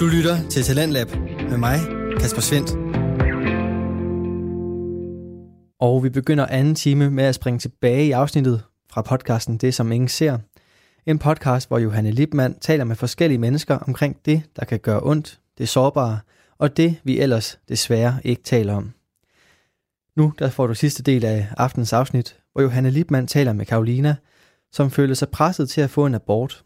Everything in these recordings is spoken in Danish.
Du lytter til Talentlab med mig, Kasper Svendt. Og vi begynder anden time med at springe tilbage i afsnittet fra podcasten Det, som ingen ser. En podcast, hvor Johanne Lipmann taler med forskellige mennesker omkring det, der kan gøre ondt, det sårbare, og det, vi ellers desværre ikke taler om. Nu der får du sidste del af aftens afsnit, hvor Johanne Lipmann taler med Karolina, som føler sig presset til at få en abort.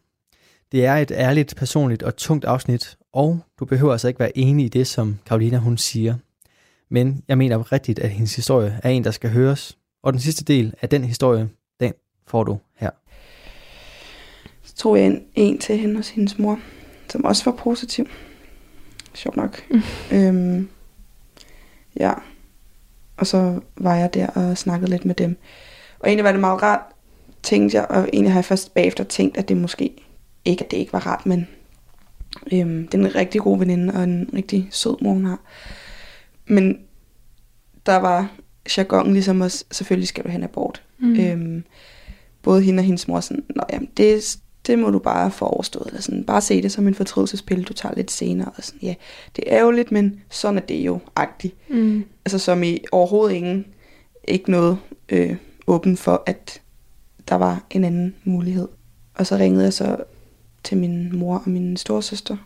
Det er et ærligt, personligt og tungt afsnit, og du behøver altså ikke være enig i det, som Karolina hun siger. Men jeg mener rigtigt, at hendes historie er en, der skal høres, og den sidste del af den historie, den får du her. Så tog jeg en, en til hende hos hendes mor, som også var positiv. Sjovt nok. Mm. Øhm, ja. Og så var jeg der og snakkede lidt med dem. Og egentlig var det meget rart, tænkte jeg, og egentlig har jeg først bagefter tænkt, at det måske ikke, at det ikke var rart, men øhm, det er en rigtig god veninde, og en rigtig sød mor, hun har. Men der var jargon ligesom også, selvfølgelig skal du have en abort. Mm. Øhm, både hende og hendes mor sådan, Nå, jamen, det, det må du bare få overstået. Eller sådan, bare se det som en fortrydelsespille, du tager lidt senere. Og sådan, ja, det er jo lidt, men sådan er det jo agtigt. Mm. Altså som i overhovedet ingen, ikke noget øh, åben for, at der var en anden mulighed. Og så ringede jeg så til min mor og min storesøster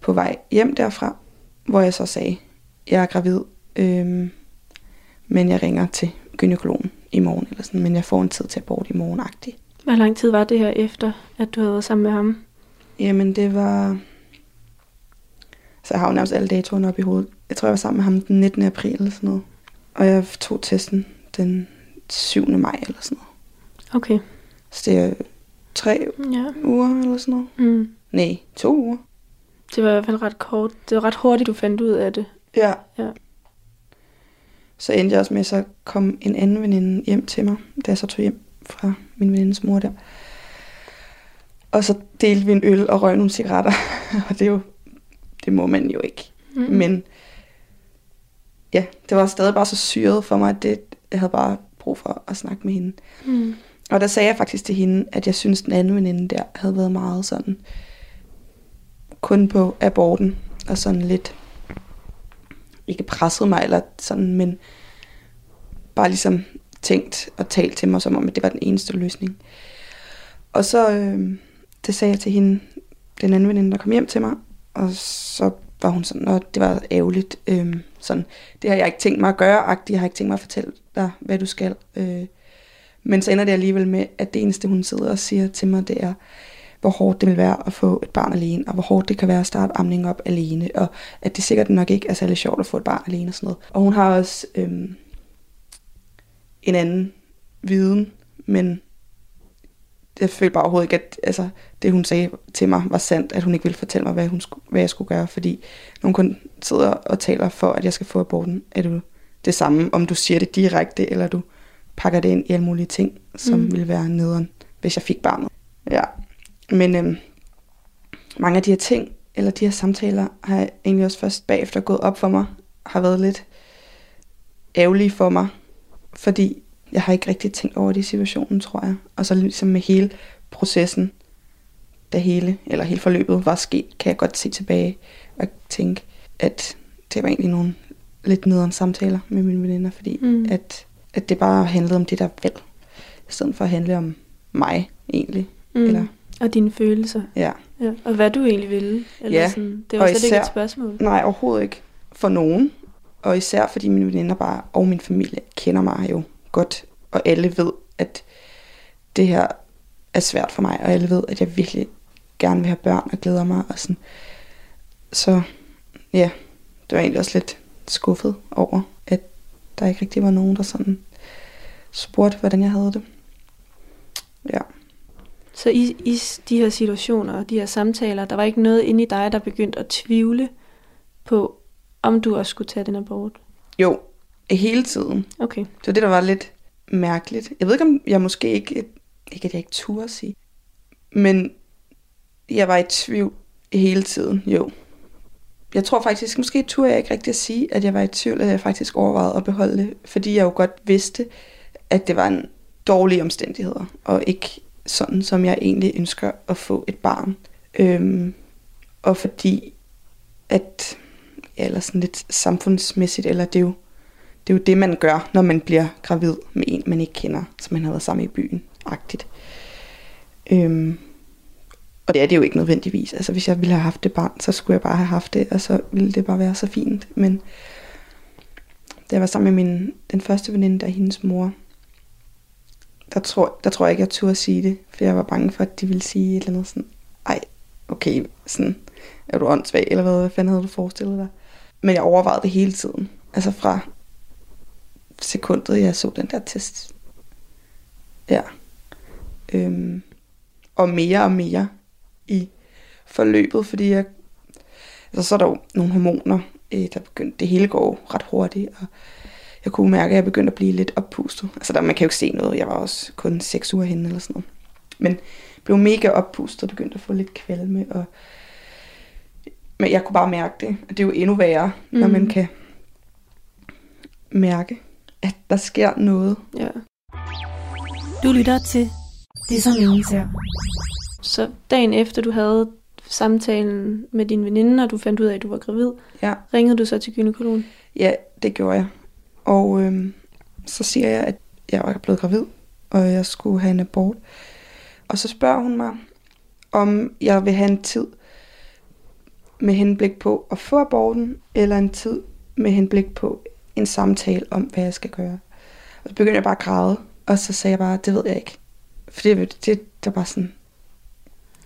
på vej hjem derfra, hvor jeg så sagde, jeg er gravid, øhm, men jeg ringer til gynekologen i morgen, eller sådan, men jeg får en tid til abort i morgen -agtig. Hvor lang tid var det her efter, at du havde været sammen med ham? Jamen det var... Så jeg har jo nærmest alle datoerne op i hovedet. Jeg tror, jeg var sammen med ham den 19. april eller sådan noget. Og jeg tog testen den 7. maj eller sådan noget. Okay. Så det er tre ja. uger eller sådan noget. Mm. Nej, to uger. Det var i hvert fald ret kort. Det var ret hurtigt, du fandt ud af det. Ja. ja. Så endte jeg også med, at så kom en anden veninde hjem til mig, da jeg så tog hjem fra min venindes mor der. Og så delte vi en øl og røg nogle cigaretter. og det er jo, det må man jo ikke. Mm. Men ja, det var stadig bare så syret for mig, at det, jeg havde bare brug for at snakke med hende. Mm. Og der sagde jeg faktisk til hende, at jeg synes, den anden veninde der havde været meget sådan, kun på aborten, og sådan lidt, ikke presset mig, eller sådan, men bare ligesom tænkt og talt til mig, som om at det var den eneste løsning. Og så, øh, det sagde jeg til hende, den anden veninde, der kom hjem til mig, og så var hun sådan, at det var ærgerligt, øh, sådan, det har jeg ikke tænkt mig at gøre, agtigt, jeg har ikke tænkt mig at fortælle dig, hvad du skal. Øh, men så ender det alligevel med, at det eneste, hun sidder og siger til mig, det er, hvor hårdt det vil være at få et barn alene, og hvor hårdt det kan være at starte amning op alene, og at det sikkert nok ikke er særlig sjovt at få et barn alene og sådan noget. Og hun har også øhm, en anden viden, men jeg følte bare overhovedet ikke, at altså, det hun sagde til mig var sandt, at hun ikke ville fortælle mig, hvad, hun skulle, hvad jeg skulle gøre, fordi når hun kun sidder og taler for, at jeg skal få aborten, er det det samme, om du siger det direkte, eller du pakker det ind i alle mulige ting, som mm. ville være nederen, hvis jeg fik barnet. Ja. Men øhm, mange af de her ting, eller de her samtaler, har jeg egentlig også først bagefter gået op for mig, har været lidt ærgerlige for mig, fordi jeg har ikke rigtig tænkt over det situationen, tror jeg. Og så ligesom med hele processen, da hele, eller hele forløbet var sket, kan jeg godt se tilbage og tænke, at det var egentlig nogle lidt nederen samtaler med mine veninder, fordi mm. at at det bare handlede om det, der vel, i stedet for at handle om mig, egentlig. Mm. Eller, og dine følelser. Ja. ja. Og hvad du egentlig ville. Eller ja. Sådan. Det var slet især, ikke et spørgsmål. Nej, overhovedet ikke. For nogen. Og især fordi mine veninder bare, og min familie kender mig jo godt. Og alle ved, at det her er svært for mig. Og alle ved, at jeg virkelig gerne vil have børn og glæder mig. Og sådan. Så ja, det var egentlig også lidt skuffet over, der ikke rigtig var nogen, der sådan spurgte, hvordan jeg havde det. Ja. Så i, i de her situationer og de her samtaler, der var ikke noget inde i dig, der begyndte at tvivle på, om du også skulle tage den abort? Jo, hele tiden. Okay. Så det, der var lidt mærkeligt. Jeg ved ikke, om jeg måske ikke, ikke at jeg ikke turde sige, men jeg var i tvivl hele tiden, jo jeg tror faktisk, måske turde jeg ikke rigtig at sige, at jeg var i tvivl, at jeg faktisk overvejede at beholde det, fordi jeg jo godt vidste, at det var en dårlig omstændigheder, og ikke sådan, som jeg egentlig ønsker at få et barn. Øhm, og fordi at, ja, eller sådan lidt samfundsmæssigt, eller det er jo det, er jo det man gør, når man bliver gravid med en, man ikke kender, som man har været sammen i byen, agtigt. Øhm, og det er det jo ikke nødvendigvis. Altså hvis jeg ville have haft det barn, så skulle jeg bare have haft det, og så ville det bare være så fint. Men da jeg var sammen med min, den første veninde, der er hendes mor, der tror, der tror jeg ikke, jeg turde sige det, for jeg var bange for, at de ville sige et eller andet sådan, ej, okay, sådan, er du åndssvag, eller hvad, hvad fanden havde du forestillet dig? Men jeg overvejede det hele tiden. Altså fra sekundet, jeg så den der test. Ja. Øhm, og mere og mere i forløbet, fordi jeg, altså, så er der jo nogle hormoner, øh, der begyndte, det hele går ret hurtigt, og jeg kunne mærke, at jeg begyndte at blive lidt oppustet. Altså der, man kan jo ikke se noget, jeg var også kun 6 uger henne eller sådan noget. Men blev mega oppustet og begyndte at få lidt kvalme, og men jeg kunne bare mærke det. Og det er jo endnu værre, mm. når man kan mærke, at der sker noget. Ja. Du lytter til Det som ingen ser. Så dagen efter du havde samtalen med din veninde, og du fandt ud af, at du var gravid, Ja, ringede du så til gynekologen? ja det gjorde jeg. Og øhm, så siger jeg, at jeg var blevet gravid, og jeg skulle have en abort. Og så spørger hun mig, om jeg vil have en tid med henblik på at få aborten, eller en tid med henblik på en samtale om, hvad jeg skal gøre. Og så begyndte jeg bare at græde, og så sagde jeg bare, det ved jeg ikke. For det, det, det var bare sådan,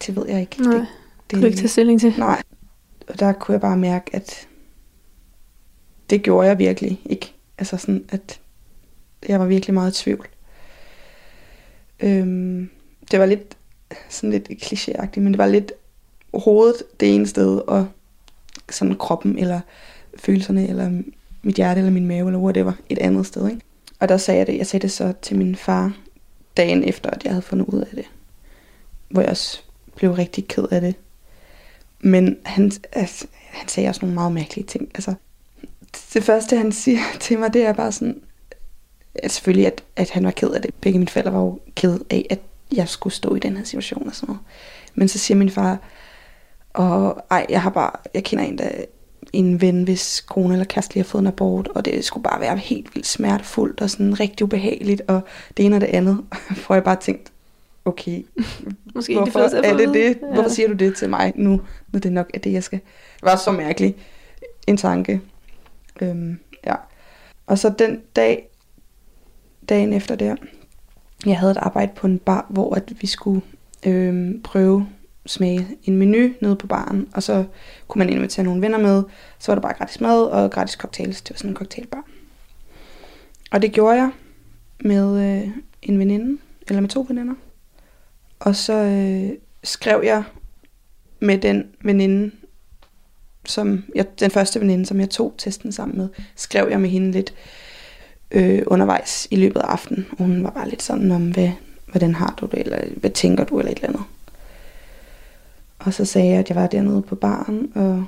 det ved jeg ikke. Nej, det, det, Kunne ikke tage stilling til? Nej. Og der kunne jeg bare mærke, at det gjorde jeg virkelig ikke. Altså sådan, at jeg var virkelig meget i tvivl. Øhm, det var lidt sådan lidt klichéagtigt, men det var lidt hovedet det ene sted, og sådan kroppen, eller følelserne, eller mit hjerte, eller min mave, eller whatever, et andet sted. Ikke? Og der sagde jeg det, jeg sagde det så til min far, dagen efter, at jeg havde fundet ud af det. Hvor jeg også blev rigtig ked af det. Men han, altså, han sagde også nogle meget mærkelige ting. Altså, det første, han siger til mig, det er bare sådan, at selvfølgelig, at, at han var ked af det. Begge mine forældre var jo ked af, at jeg skulle stå i den her situation og sådan noget. Men så siger min far, og ej, jeg har bare, jeg kender en, der, en ven, hvis kone eller kæreste lige har fået en abort, og det skulle bare være helt vildt smertefuldt og sådan rigtig ubehageligt, og det ene og det andet. får jeg bare tænkt, okay, Måske det hvorfor jeg er det det? Hvorfor siger du det til mig nu, når det nok er det, jeg skal? Det var så mærkeligt en tanke. Øhm, ja. Og så den dag, dagen efter der, jeg havde et arbejde på en bar, hvor at vi skulle øhm, prøve smage en menu nede på baren, og så kunne man invitere nogle venner med. Så var der bare gratis mad og gratis cocktails. Det var sådan en cocktailbar. Og det gjorde jeg med øh, en veninde, eller med to veninder. Og så øh, skrev jeg med den veninde, som jeg, den første veninde, som jeg tog testen sammen med, skrev jeg med hende lidt øh, undervejs i løbet af aftenen. Og hun var bare lidt sådan om, hvad, hvordan har du det, eller hvad tænker du, eller et eller andet. Og så sagde jeg, at jeg var dernede på baren, og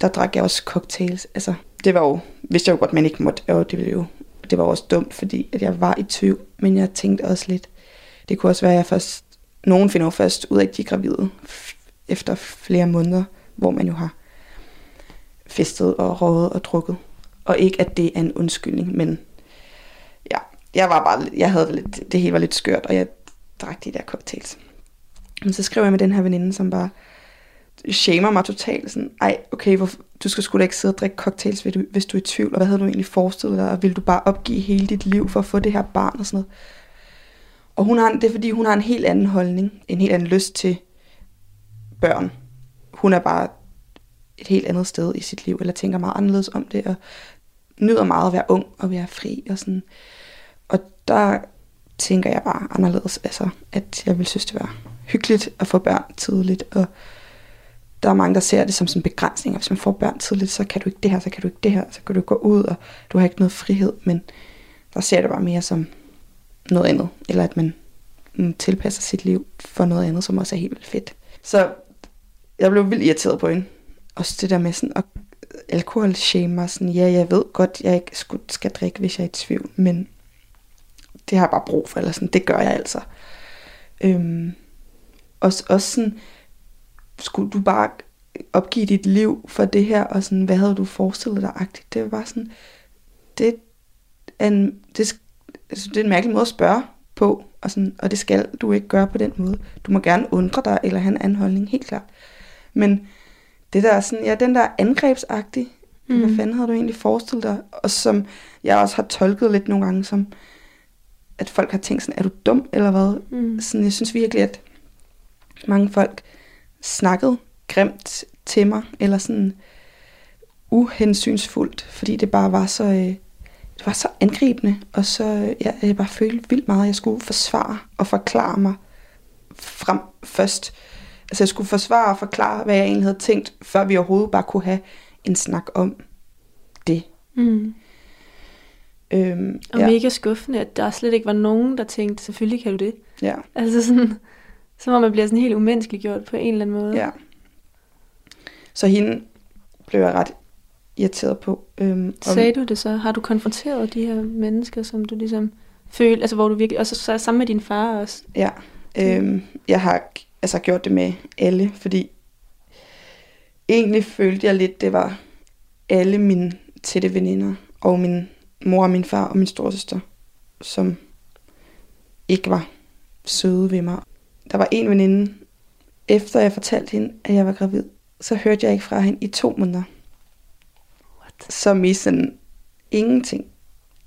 der drak jeg også cocktails. Altså, det var jo, vidste jeg jo godt, man ikke måtte, og det ville jo, det var også dumt, fordi at jeg var i tvivl, men jeg tænkte også lidt, det kunne også være, at jeg først, nogen finder jo først ud af, at de er gravide, efter flere måneder, hvor man jo har festet og rådet og drukket. Og ikke, at det er en undskyldning, men ja, jeg var bare, jeg havde lidt, det hele var lidt skørt, og jeg drak de der cocktails. Men så skrev jeg med den her veninde, som bare shamer mig totalt. Sådan, Ej, okay, hvor, du skal sgu da ikke sidde og drikke cocktails, hvis du, hvis du er i tvivl. Og hvad havde du egentlig forestillet dig? Og vil du bare opgive hele dit liv for at få det her barn og sådan noget? Og hun har, det er fordi, hun har en helt anden holdning. En helt anden lyst til børn. Hun er bare et helt andet sted i sit liv, eller tænker meget anderledes om det, og nyder meget at være ung og være fri og sådan. Og der tænker jeg bare anderledes, altså, at jeg vil synes, det var hyggeligt at få børn tidligt, og der er mange, der ser det som sådan en begrænsning, og hvis man får børn tidligt, så kan du ikke det her, så kan du ikke det her, så kan du gå ud, og du har ikke noget frihed, men der ser det bare mere som noget andet, eller at man mm, tilpasser sit liv for noget andet, som også er helt vildt fedt. Så jeg blev vildt irriteret på hende. Også det der med sådan at alkohol shame mig sådan, ja, jeg ved godt, jeg ikke skulle, skal drikke, hvis jeg er i tvivl, men det har jeg bare brug for, eller sådan, det gør jeg altså. Øhm, også, også sådan, skulle du bare opgive dit liv for det her, og sådan, hvad havde du forestillet dig agtigt? Det var bare sådan, det en, det, altså, det er en mærkelig måde at spørge på, og, sådan, og det skal du ikke gøre på den måde. Du må gerne undre dig, eller have en anden holdning, helt klart. Men det der er sådan, ja, den der angrebsagtige, mm. hvad fanden havde du egentlig forestillet dig? Og som jeg også har tolket lidt nogle gange som, at folk har tænkt sådan, er du dum, eller hvad? Mm. Sådan, jeg synes virkelig, at mange folk snakkede grimt til mig, eller sådan uhensynsfuldt, fordi det bare var så, øh, det var så angribende, og så ja, jeg bare følte vildt meget, at jeg skulle forsvare og forklare mig frem først. Altså jeg skulle forsvare og forklare, hvad jeg egentlig havde tænkt, før vi overhovedet bare kunne have en snak om det. Mm. Øhm, Og ja, mega skuffende, at der slet ikke var nogen, der tænkte, selvfølgelig kan du det. ja, Altså sådan, som om man bliver sådan helt umenneskeliggjort på en eller anden måde. ja. Så hende blev jeg ret irriteret på. Øhm, Sagde du det så? Har du konfronteret de her mennesker, som du ligesom følte, altså hvor du virkelig, og så, så sammen med din far også? Ja, øhm, jeg har altså gjort det med alle, fordi egentlig følte jeg lidt, det var alle mine tætte veninder, og min mor og min far og min storsøster, som ikke var søde ved mig. Der var en veninde, efter jeg fortalte hende, at jeg var gravid, så hørte jeg ikke fra hende i to måneder. Som i sådan ingenting.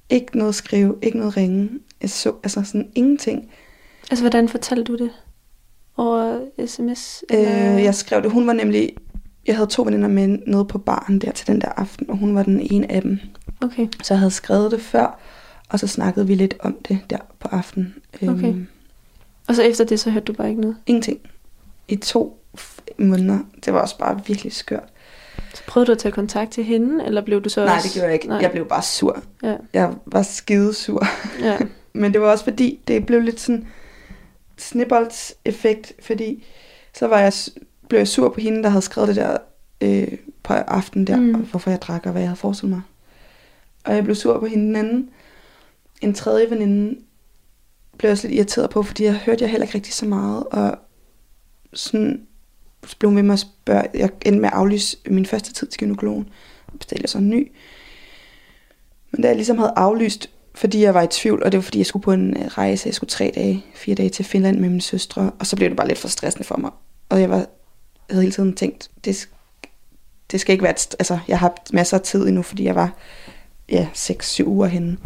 Ikke noget skrive, ikke noget ringe. Jeg så, altså sådan ingenting. Altså, hvordan fortalte du det? Over sms? Øh, jeg skrev det. Hun var nemlig... Jeg havde to veninder med nede på baren der til den der aften, og hun var den ene af dem. Okay. Så jeg havde skrevet det før, og så snakkede vi lidt om det der på aftenen. Okay. Og så efter det, så hørte du bare ikke noget? Ingenting. I to måneder. Det var også bare virkelig skørt. Så prøvede du at tage kontakt til hende, eller blev du så Nej, også... det gjorde jeg ikke. Nej. Jeg blev bare sur. Ja, Jeg var skidesur. ja. Men det var også fordi, det blev lidt sådan snibboldseffekt, fordi så var jeg, blev jeg sur på hende, der havde skrevet det der øh, på aftenen der, Mm. mm. hvorfor jeg drak og hvad jeg havde forestillet mig. Og jeg blev sur på hende den anden. En tredje veninde blev jeg også lidt irriteret på, fordi jeg hørte jeg heller ikke rigtig så meget, og sådan så blev med mig at spørge, jeg endte med at aflyse min første tid til gynekologen, og bestilte så en ny. Men da jeg ligesom havde aflyst, fordi jeg var i tvivl, og det var fordi, jeg skulle på en øh, rejse, jeg skulle tre dage, fire dage til Finland med min søstre, og så blev det bare lidt for stressende for mig. Og jeg var, jeg havde hele tiden tænkt, det, det skal ikke være, et st- altså jeg har haft masser af tid endnu, fordi jeg var, ja, 6-7 uger henne.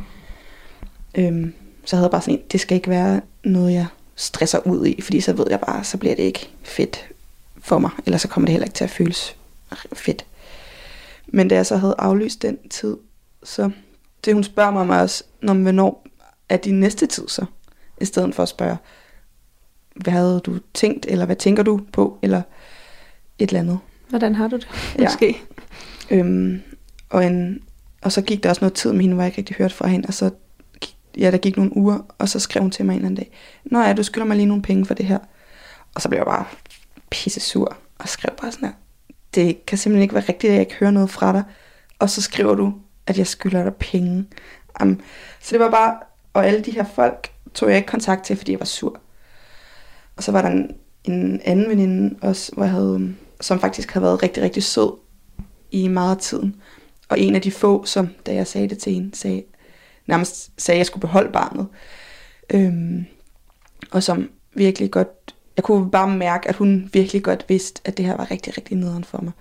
Øhm, så havde jeg bare sådan en, det skal ikke være noget, jeg stresser ud i, fordi så ved jeg bare, så bliver det ikke fedt for mig, eller så kommer det heller ikke til at føles fedt. Men da jeg så havde aflyst den tid, så det hun spørger mig om også, når, hvornår er din næste tid så? I stedet for at spørge, hvad havde du tænkt, eller hvad tænker du på, eller et eller andet. Hvordan har du det? Ja. Måske. Øhm, og, en, og så gik der også noget tid med hende, hvor jeg ikke rigtig hørte fra hende, og så gik- ja, der gik nogle uger, og så skrev hun til mig en eller anden dag, Nå ja, du skylder mig lige nogle penge for det her. Og så blev jeg bare pisse sur, og skrev bare sådan her, det kan simpelthen ikke være rigtigt, at jeg ikke hører noget fra dig. Og så skriver du, at jeg skylder dig penge. Um, så det var bare, og alle de her folk tog jeg ikke kontakt til, fordi jeg var sur. Og så var der en, en anden veninde også, hvor jeg havde, øhm, som faktisk havde været rigtig, rigtig sød i meget af tiden. Og en af de få, som da jeg sagde det til hende, sagde, nærmest sagde, at jeg skulle beholde barnet. Øhm, og som virkelig godt, jeg kunne bare mærke, at hun virkelig godt vidste, at det her var rigtig, rigtig nederen for mig.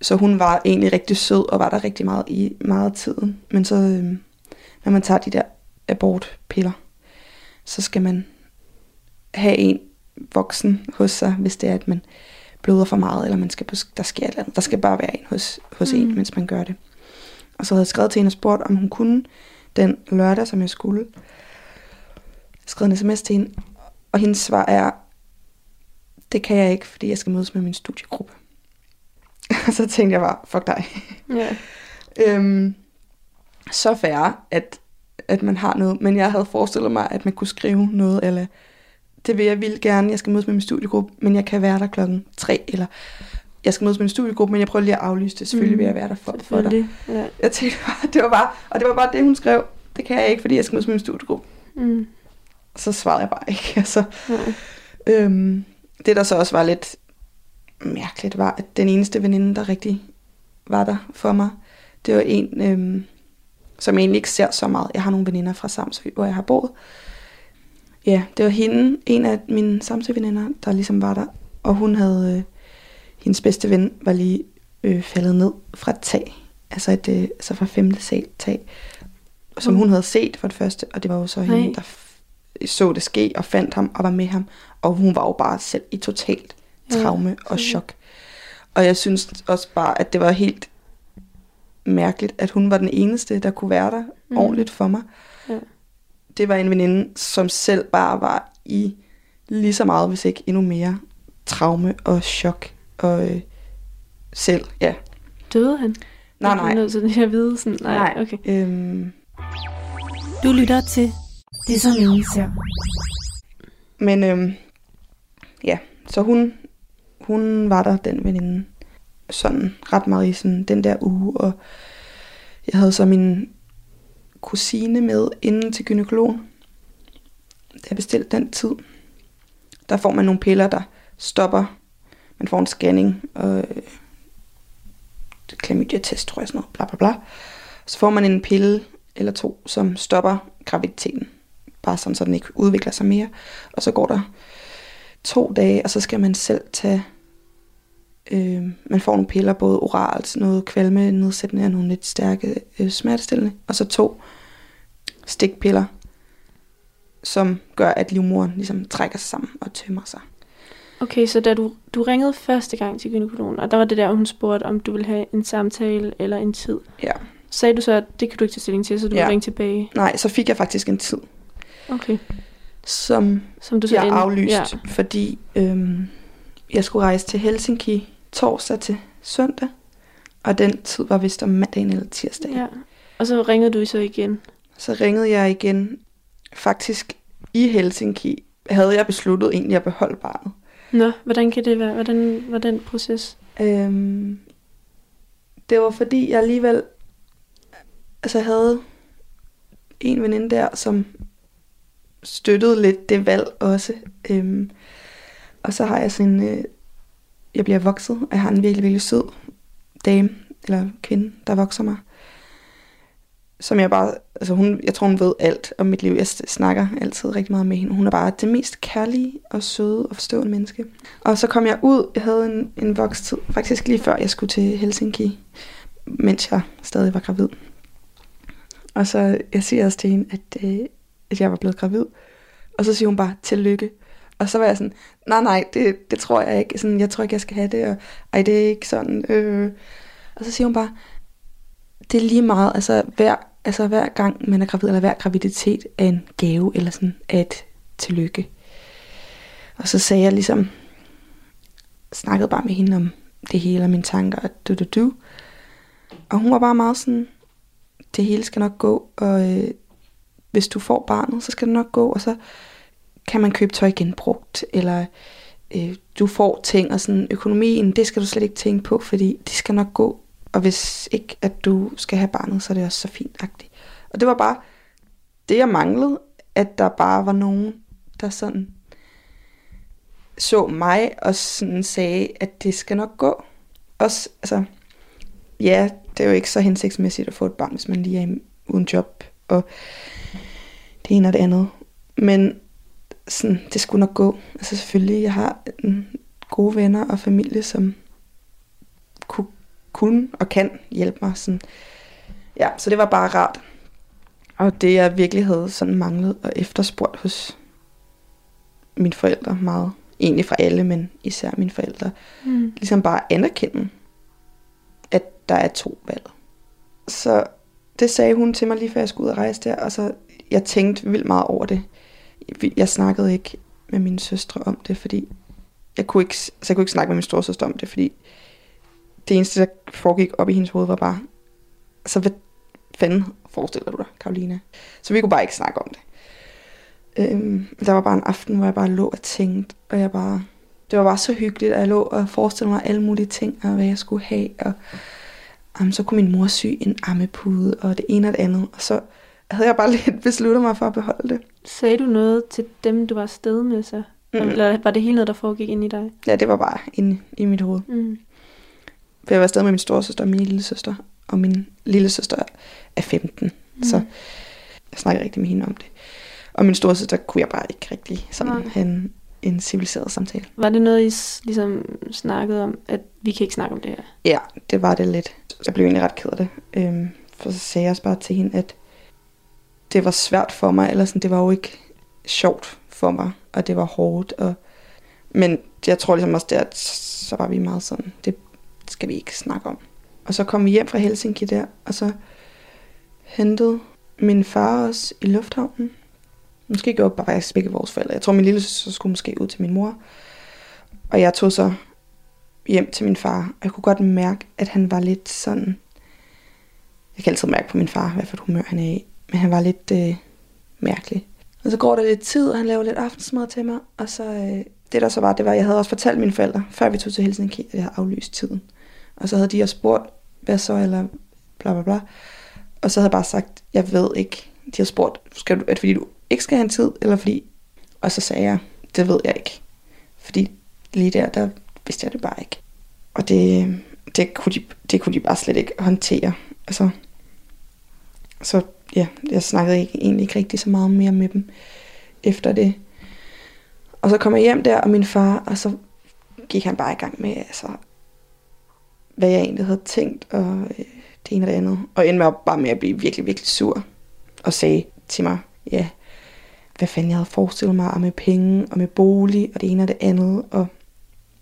Så hun var egentlig rigtig sød, og var der rigtig meget i meget af tiden. Men så, øhm, når man tager de der abortpiller, så skal man have en voksen hos sig, hvis det er, at man bløder for meget, eller man skal på, der sker et eller andet. Der skal bare være en hos, hos mm. En, mens man gør det. Og så havde jeg skrevet til hende og spurgt, om hun kunne den lørdag, som jeg skulle. Skrevet en sms til hende, og hendes svar er, det kan jeg ikke, fordi jeg skal mødes med min studiegruppe. Og så tænkte jeg bare, fuck dig. Ja. Øhm, så færre, at, at man har noget. Men jeg havde forestillet mig, at man kunne skrive noget, eller det vil jeg vil gerne, jeg skal mødes med min studiegruppe, men jeg kan være der klokken tre, eller jeg skal mødes med min studiegruppe, men jeg prøver lige at aflyse det. Selvfølgelig Mm, vil jeg være der for, for dig. Ja. Jeg tænkte bare, det var bare, og det var bare det, hun skrev. Det kan jeg ikke, fordi jeg skal mødes med min studiegruppe. Mm. Så svarede jeg bare ikke. Altså, Nej. øhm, det der så også var lidt mærkeligt, var, at den eneste veninde, der rigtig var der for mig, det var en, øhm, som jeg egentlig ikke ser så meget. Jeg har nogle veninder fra Samsø, hvor jeg har boet. Ja, det var hende, en af mine Samsø-veninder, der ligesom var der. Og hun havde, øh, hendes bedste ven var lige øh, faldet ned fra et tag. Altså, et, øh, altså fra femte sal tag. Som hun havde set for det første. Og det var jo så Nej. hende, der så det ske og fandt ham og var med ham. Og hun var jo bare selv i totalt Ja, traume og selvfølgelig. chok. Og jeg synes også bare, at det var helt mærkeligt, at hun var den eneste, der kunne være der Mm. ordentligt for mig. Ja. Det var en veninde, som selv bare var i lige så meget, hvis ikke endnu mere, traume og chok. Og øh, selv, ja. Døde han? Nej, Jeg er nej. nødt til at vide sådan, nej, Nej. okay. Øhm, Du lytter til det så ingen ser. men øhm, ja, så hun, hun var der, den veninde, sådan ret meget i sådan, den der uge, og jeg havde så min kusine med inden til gynekologen. Da jeg bestilte den tid, der får man nogle piller, der stopper. Man får en scanning, og øh, klamydia-test, tror jeg, sådan noget, bla bla bla. Så får man en pille eller to, som stopper graviditeten. Bare sådan, så den ikke udvikler sig mere. Og så går der to dage, og så skal man selv tage... Øh, man får nogle piller, både oralt, noget kvalme nedsættende og nogle lidt stærke øh, smertestillende. Og så to stikpiller, som gør, at livmoderen ligesom trækker sig sammen og tømmer sig. Okay, så da du, du ringede første gang til gynekologen, og der var det der, hun spurgte, om du ville have en samtale eller en tid. Ja. Sagde du så, at det kan du ikke tage stilling til, så du Ja. ringe tilbage? Nej, så fik jeg faktisk en tid, Okay. som Som du så jeg end- aflyst, Ja. ja. fordi øhm, jeg skulle rejse til Helsinki torsdag til søndag, og den tid var vist om mandagen eller tirsdag. ja. Og så ringede du så igen. Så ringede jeg igen. Faktisk i Helsinki havde jeg besluttet egentlig at beholde barnet. Nå, hvordan kan det være? Hvordan var den proces? Øhm, det var fordi jeg alligevel altså havde en veninde der, som støttede lidt det valg også. Øhm, og så har jeg sådan en, øh, jeg bliver vokset, og jeg har en virkelig, virkelig sød dame, eller kvinde, der vokser mig. Som jeg bare, altså hun, jeg tror hun ved alt om mit liv. Jeg snakker altid rigtig meget med hende. Hun er bare det mest kærlige og søde og forstående menneske. Og så kom jeg ud, jeg havde en, en vokstid, faktisk lige før jeg skulle til Helsinki, mens jeg stadig var gravid. Og så jeg siger også til hende, at, øh, at jeg var blevet gravid. Og så siger hun bare, tillykke. Og så var jeg sådan, nej, nej, det, det tror jeg ikke. Sådan, jeg tror ikke, jeg skal have det. Og, Ej, det er ikke sådan. Øh. Og så siger hun bare, det er lige meget, altså hver, altså hver gang man er gravid, eller hver graviditet er en gave, eller sådan at et tillykke. Og så sagde jeg ligesom, snakkede bare med hende om det hele og mine tanker, og du, du, du. Og hun var bare meget sådan, det hele skal nok gå, og øh, hvis du får barnet, så skal det nok gå, og så kan man købe tøj genbrugt, eller øh, du får ting, og sådan økonomien, det skal du slet ikke tænke på, fordi det skal nok gå, og hvis ikke, at du skal have barnet, så er det også så fint -agtigt. Og det var bare det, jeg manglede, at der bare var nogen, der sådan så mig og sådan sagde, at det skal nok gå. Også, altså, ja, det er jo ikke så hensigtsmæssigt at få et barn, hvis man lige er uden job, og det ene og det andet. Men sådan, det skulle nok gå. Altså selvfølgelig, jeg har mm, gode venner og familie, som kunne, kunne og kan hjælpe mig. Sådan. Ja, så det var bare rart. Og det jeg virkelig havde sådan manglet og efterspurgt hos mine forældre meget. Egentlig fra alle, men især mine forældre. Mm. Ligesom bare anerkende, at der er to valg. Så det sagde hun til mig lige før jeg skulle ud og rejse der, og så jeg tænkte vildt meget over det. Jeg snakkede ikke med mine søstre om det, fordi jeg kunne ikke, altså jeg kunne ikke snakke med min storsøster om det, fordi det eneste, der foregik op i hendes hoved, var bare, så hvad fanden forestiller du dig, Karolina? Så vi kunne bare ikke snakke om det. Øhm, der var bare en aften, hvor jeg bare lå og tænkte, og jeg bare, det var bare så hyggeligt, at jeg lå og forestillede mig alle mulige ting, og hvad jeg skulle have, og jamen, så kunne min mor sy en ammepude, og det ene og det andet, og så havde jeg bare lidt besluttet mig for at beholde det. Sagde du noget til dem, du var afsted med så? Mm. Eller var det hele noget, der foregik ind i dig? Ja, det var bare inde i mit hoved. Mm. For jeg var stadig med min storesøster og min lille søster. Og min lille søster er 15. Mm. Så jeg snakkede rigtig med hende om det. Og min storesøster kunne jeg bare ikke rigtig sådan Nej. have en, en civiliseret samtale. Var det noget, I ligesom snakkede om, at vi kan ikke snakke om det her? Ja, det var det lidt. Jeg blev egentlig ret ked af det. Øhm, for så sagde jeg også bare til hende, at det var svært for mig, eller sådan, det var jo ikke sjovt for mig, og det var hårdt. Og... Men jeg tror ligesom også, der, at så var vi meget sådan, det skal vi ikke snakke om. Og så kom vi hjem fra Helsinki der, og så hentede min far os i lufthavnen. Måske gjorde bare faktisk begge vores forældre. Jeg tror, min lille søster skulle måske ud til min mor. Og jeg tog så hjem til min far. Og jeg kunne godt mærke, at han var lidt sådan... Jeg kan altid mærke på min far, hvad for et humør han er i. Men han var lidt øh, mærkelig. Og så går der lidt tid, og han laver lidt aftensmad til mig. Og så øh, det der så var, det var, at jeg havde også fortalt mine forældre, før vi tog til Helsinki, at jeg havde aflyst tiden. Og så havde de også spurgt, hvad så, eller bla bla bla. Og så havde jeg bare sagt, jeg ved ikke. De havde spurgt, skal du, er det fordi du ikke skal have en tid, eller fordi... Og så sagde jeg, det ved jeg ikke. Fordi lige der, der vidste jeg det bare ikke. Og det, øh, det, kunne, de, det kunne de bare slet ikke håndtere. Altså, så ja, jeg snakkede ikke, egentlig ikke rigtig så meget mere med dem efter det. Og så kom jeg hjem der, og min far, og så gik han bare i gang med, altså, hvad jeg egentlig havde tænkt, og øh, det ene og det andet. Og endte med bare med at blive virkelig, virkelig sur. Og sagde til mig, ja, hvad fanden jeg havde forestillet mig, og med penge, og med bolig, og det ene og det andet. Og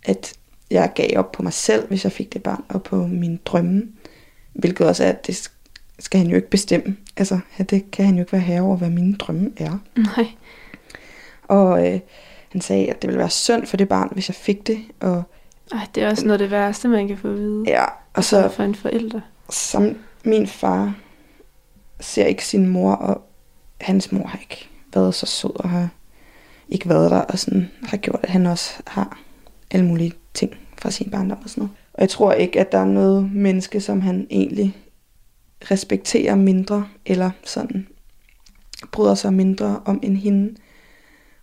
at jeg gav op på mig selv, hvis jeg fik det barn, og på min drømme. Hvilket også er, at det skal han jo ikke bestemme. Altså, det kan han jo ikke være herre over, hvad mine drømme er. Nej. Og øh, han sagde, at det ville være synd for det barn, hvis jeg fik det. Og, Ej, det er også noget af det værste, man kan få at vide. ja, og Så så for en forælder. som min far ser ikke sin mor, og hans mor har ikke været så sød og har ikke været der, og sådan har gjort, at han også har alle mulige ting fra sin barndom og sådan noget. Og jeg tror ikke, at der er noget menneske, som han egentlig respekterer mindre, eller sådan bryder sig mindre om end hende.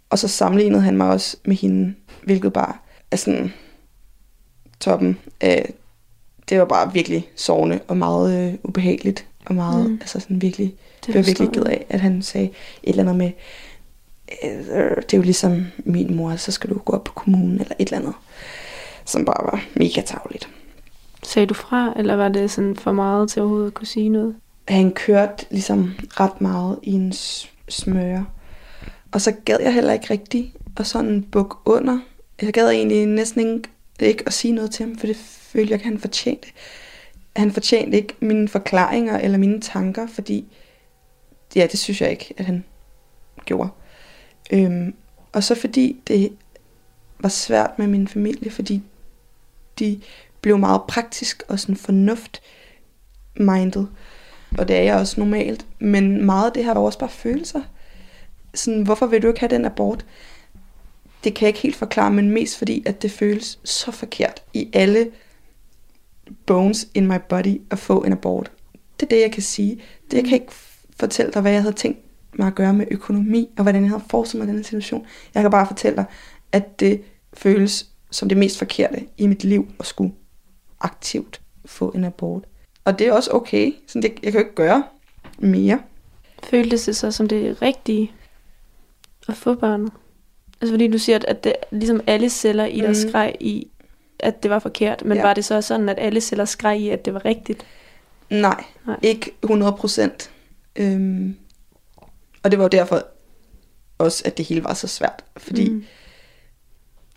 Og så sammenlignede han mig også med hende, hvilket bare er sådan toppen af det var bare virkelig sårende og meget øh, ubehageligt. Og meget, Mm. altså sådan virkelig, Det var virkelig ked af, at han sagde et eller andet med, øh, det er jo ligesom min mor, så skal du gå op på kommunen, eller et eller andet. Som bare var mega tavligt. Sagde du fra, eller var det sådan for meget til overhovedet at kunne sige noget? Han kørte ligesom ret meget i en smøre. Og så gad jeg heller ikke rigtigt at sådan bukke under. Jeg gad egentlig næsten ikke, ikke at sige noget til ham, for det følte jeg ikke, han fortjente. Han fortjente ikke mine forklaringer eller mine tanker, fordi ja, det synes jeg ikke, at han gjorde. Øhm, og så fordi det var svært med min familie, fordi de blev meget praktisk og sådan fornuft minded. Og det er jeg også normalt. Men meget af det her var også bare følelser. Sådan, hvorfor vil du ikke have den abort? Det kan jeg ikke helt forklare, men mest fordi, at det føles så forkert i alle bones in my body at få en abort. Det er det, jeg kan sige. Det, jeg kan ikke fortælle dig, hvad jeg havde tænkt mig at gøre med økonomi, og hvordan jeg havde forestillet mig den her situation. Jeg kan bare fortælle dig, at det føles som det mest forkerte i mit liv at skulle aktivt få en abort. Og det er også okay. Så det, jeg kan jo ikke gøre mere. Føltes det så som det rigtige at få barnet? Altså fordi du siger, at- det, ligesom alle celler i dig Mhm. skreg i, at det var forkert. Men Ja. var det så sådan, at alle celler skreg i, at det var rigtigt? Nej, Nej. ikke 100 procent. Øhm, og det var jo derfor også, at det hele var så svært. Fordi mm.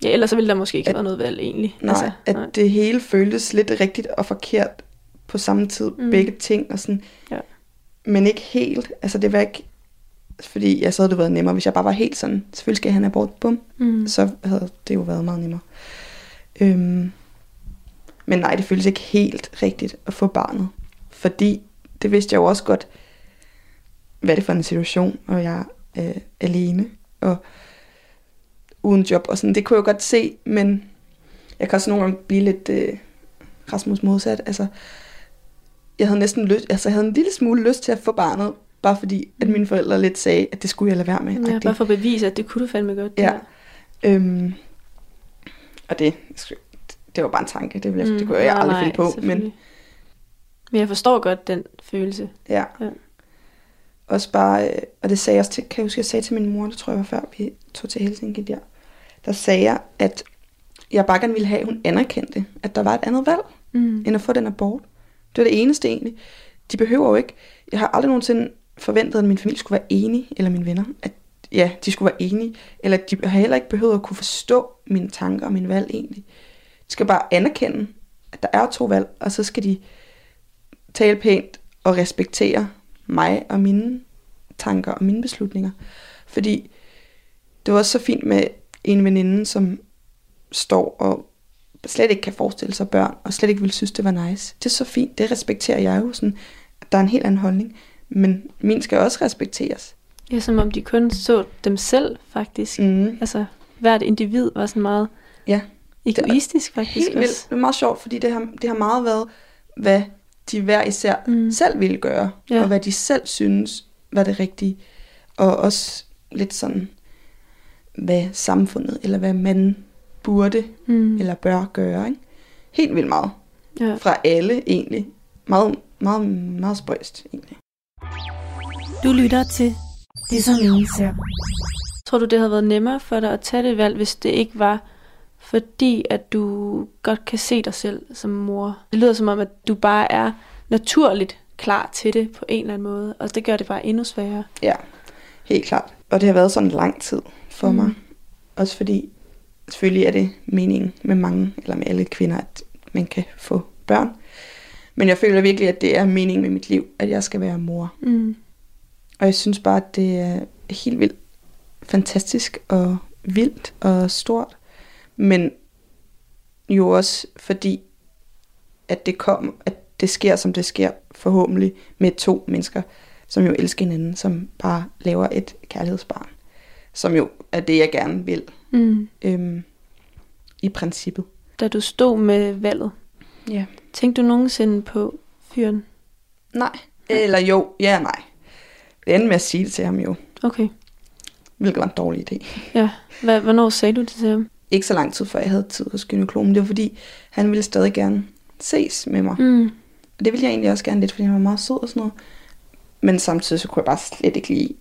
Ja, ellers så ville der måske ikke At- været noget valg egentlig. nej, altså, at nej. det hele føltes lidt rigtigt og forkert på samme tid. Mm. Begge ting. Og sådan, Ja. Men ikke helt. Altså det var ikke... Fordi jeg så havde det været nemmere, hvis jeg bare var helt sådan, selvfølgelig skal en abort, bum. Mm. så havde det jo været meget nemmere. Øhm, men nej, det føles ikke helt rigtigt at få barnet. Fordi det vidste jeg jo også godt, hvad det for en situation, og jeg er øh, alene og uden job og sådan. Det kunne jeg jo godt se, men jeg kan også nogle gange blive lidt øh, Rasmus modsat. Altså, jeg havde næsten lyst, altså jeg havde en lille smule lyst til at få barnet, bare fordi, at mine forældre lidt sagde, at det skulle jeg lade være med. Ja, agtigt. bare for at bevise, at det kunne du fandme godt. det Ja. her. Øhm, og det, det var bare en tanke, det, ville jeg, det kunne jeg nej, aldrig nej, finde på. Men. Men jeg forstår godt den følelse. ja. Ja. Også bare, øh, og det sagde jeg også til, kan jeg huske, jeg sagde til min mor, det tror jeg var før vi tog til Helsinki der, der sagde jeg, at jeg bare gerne ville have, at hun anerkendte, at der var et andet valg, Mm. end at få den abort. Det var det eneste egentlig. De behøver jo ikke, jeg har aldrig nogensinde forventet, at min familie skulle være enige, eller mine venner, at ja, de skulle være enige, eller de har heller ikke behøvet at kunne forstå mine tanker og mine valg egentlig. De skal bare anerkende, at der er to valg, og så skal de tale pænt og respektere mig og mine tanker og mine beslutninger. Fordi det var også så fint med en veninde, som står og slet ikke kan forestille sig børn, og slet ikke vil synes, det var nice. Det er så fint, det respekterer jeg jo. Sådan, der er en helt anden holdning. Men min skal også respekteres. Ja, som om de kun så dem selv, faktisk. Mm. Altså, hvert individ var sådan meget Ja, egoistisk, faktisk helt vildt. Det er meget sjovt, fordi det har, det har meget været, hvad de hver især Mm. selv ville gøre, ja. og hvad de selv synes var det rigtige. Og også lidt sådan, hvad samfundet, eller hvad man burde, Mm. eller bør gøre. Ikke? Helt vildt meget. Ja. Fra alle egentlig. Meget, meget, meget spøjst egentlig. Du lytter til Det som ingen ser. Tror du, det havde været nemmere for dig at tage det valg, hvis det ikke var fordi, at du godt kan se dig selv som mor? Det lyder som om, at du bare er naturligt klar til det på en eller anden måde, og det gør det bare endnu sværere. Ja, helt klart. Og det har været sådan lang tid for Mm. mig. Også fordi, selvfølgelig er det meningen med mange, eller med alle kvinder, at man kan få børn. Men jeg føler virkelig, at det er meningen med mit liv, at jeg skal være mor. Mm. Og jeg synes bare, at det er helt vildt fantastisk og vildt og stort. Men jo også fordi, at det kom, at det sker, som det sker, forhåbentlig med to mennesker, som jo elsker hinanden, som bare laver et kærlighedsbarn. Som jo er det, jeg gerne vil, Mm. øhm, i princippet. Da du stod med valget, Ja. tænkte du nogensinde på fyren? Nej. Eller jo, ja nej. Det endte med at sige det til ham jo, Okay, hvilket var en dårlig idé. ja. Hvad, hvornår sagde du det til ham? ikke så lang tid før jeg havde tid hos gynekologen. Det var fordi, han ville stadig gerne ses med mig. Mm. Og det ville jeg egentlig også gerne lidt, fordi han var meget sød og sådan noget. Men samtidig så kunne jeg bare slet ikke lige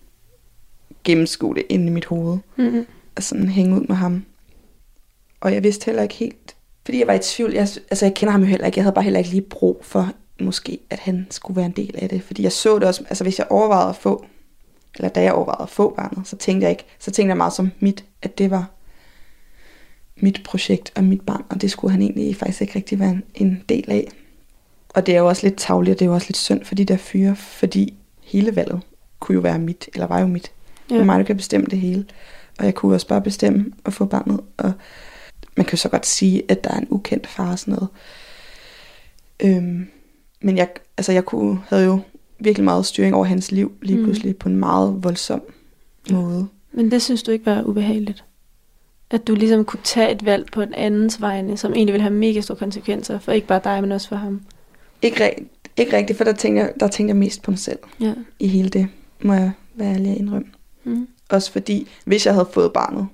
gennemskue det inde i mit hoved. Mm. Og sådan hænge ud med ham. Og jeg vidste heller ikke helt, fordi jeg var i tvivl. Jeg, altså jeg kender ham jo heller ikke. Jeg havde bare heller ikke lige brug for, måske, at han skulle være en del af det. Fordi jeg så det også, altså hvis jeg overvejede at få, eller da jeg overvejede at få barnet, så tænkte jeg ikke, så tænkte jeg meget som mit, at det var mit projekt og mit barn, og det skulle han egentlig faktisk ikke rigtig være en, en del af. Og det er jo også lidt tavligt, og det er jo også lidt synd for de der fyre, fordi hele valget kunne jo være mit, eller var jo mit. Ja. Det er mig, der kan bestemme det hele. Og jeg kunne også bare bestemme at få barnet. Og man kan jo så godt sige, at der er en ukendt far og sådan noget. Øhm, men jeg, altså jeg kunne, havde jo virkelig meget styring over hans liv lige Mm. pludselig på en meget voldsom måde. Men det synes du ikke var ubehageligt? At du ligesom kunne tage et valg på en andens vegne, som egentlig ville have mega store konsekvenser, for ikke bare dig, men også for ham. Ikke, ikke rigtigt, for der tænkte, jeg, der tænkte jeg mest på mig selv Ja. i hele det, må jeg være ærlig at indrømme. Mm. Også fordi, hvis jeg havde fået barnet,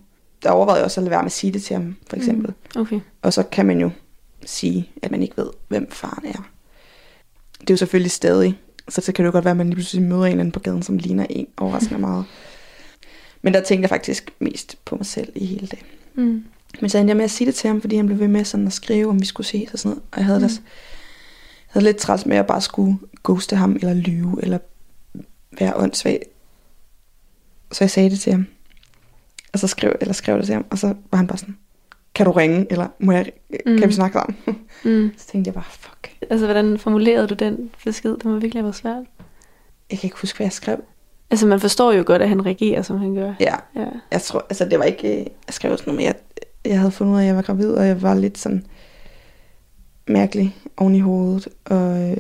der overvejede jeg også at lade være med at sige det til ham, for eksempel. Mm. Okay. Og så kan man jo sige, at man ikke ved, hvem faren er. Det er jo selvfølgelig stadig, så, så kan det jo godt være, at man lige pludselig møder en eller anden på gaden, som ligner en overraskende meget. Men der tænkte jeg faktisk mest på mig selv i hele det. Mm. Men så endte jeg med at sige det til ham, fordi han blev ved med sådan at skrive, om vi skulle ses og sådan noget. Og jeg havde, mm. Mm. das, havde lidt træls med at bare skulle ghoste ham, eller lyve, eller være åndssvag. Så jeg sagde det til ham. Og så skrev, eller skrev det til ham, og så var han bare sådan, kan du ringe, eller må jeg, mm. Mm. kan vi snakke sammen? Mm. så tænkte jeg bare, fuck. Altså, hvordan formulerede du den besked? Det må virkelig have været svært. Jeg kan ikke huske, hvad jeg skrev. Altså, man forstår jo godt, at han reagerer, som han gør. Ja, Ja. jeg tror, altså det var ikke, øh, jeg skrev sådan noget med, at jeg havde fundet ud af, at jeg var gravid, og jeg var lidt sådan mærkelig oven i hovedet, og øh,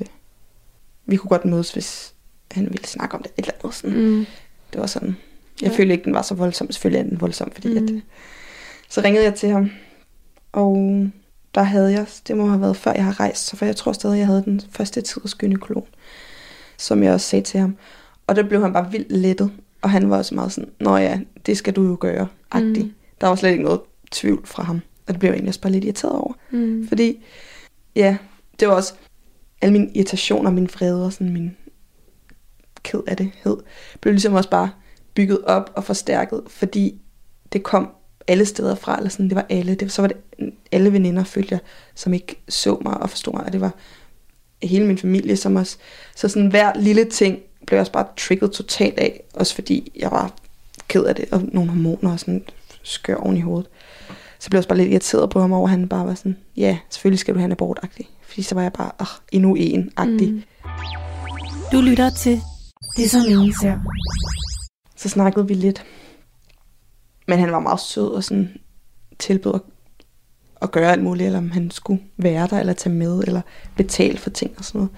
vi kunne godt mødes, hvis han ville snakke om det, et eller andet sådan. Mm. Mm. Det var sådan, jeg Ja. følte ikke, den var så voldsom, selvfølgelig er den voldsom, fordi mm. at, så ringede jeg til ham, og der havde jeg, det må have været før jeg har rejst, så for jeg tror stadig, jeg havde den første tid hos gynekolog, som jeg også sagde til ham. Og der blev han bare vildt lettet, og han var også meget sådan, nå ja, det skal du jo gøre, agtig. Mm. Mm. Der var slet ikke noget tvivl fra ham. Og det blev jeg egentlig også bare lidt irriteret over. Mm. Fordi, ja, det var også alle mine irritationer, min vrede og sådan min ked af det hed, blev ligesom også bare bygget op og forstærket, fordi det kom alle steder fra, eller sådan, det var alle. Det, så var det alle veninder, følger, som ikke så mig og forstod mig, og det var hele min familie, som også, så sådan hver lille ting blev jeg også bare trigget totalt af, også fordi jeg var ked af det, og nogle hormoner og sådan skør oven i hovedet. Så blev jeg også bare lidt irriteret på ham over, at han bare var sådan, ja, selvfølgelig skal du have en abort -agtig. Fordi så var jeg bare, åh, endnu en-agtig. Mm. Du lytter til Det som ingen ser. Så snakkede vi lidt. Men han var meget sød og sådan tilbød at, at gøre alt muligt, eller om han skulle være der, eller tage med, eller betale for ting og sådan noget.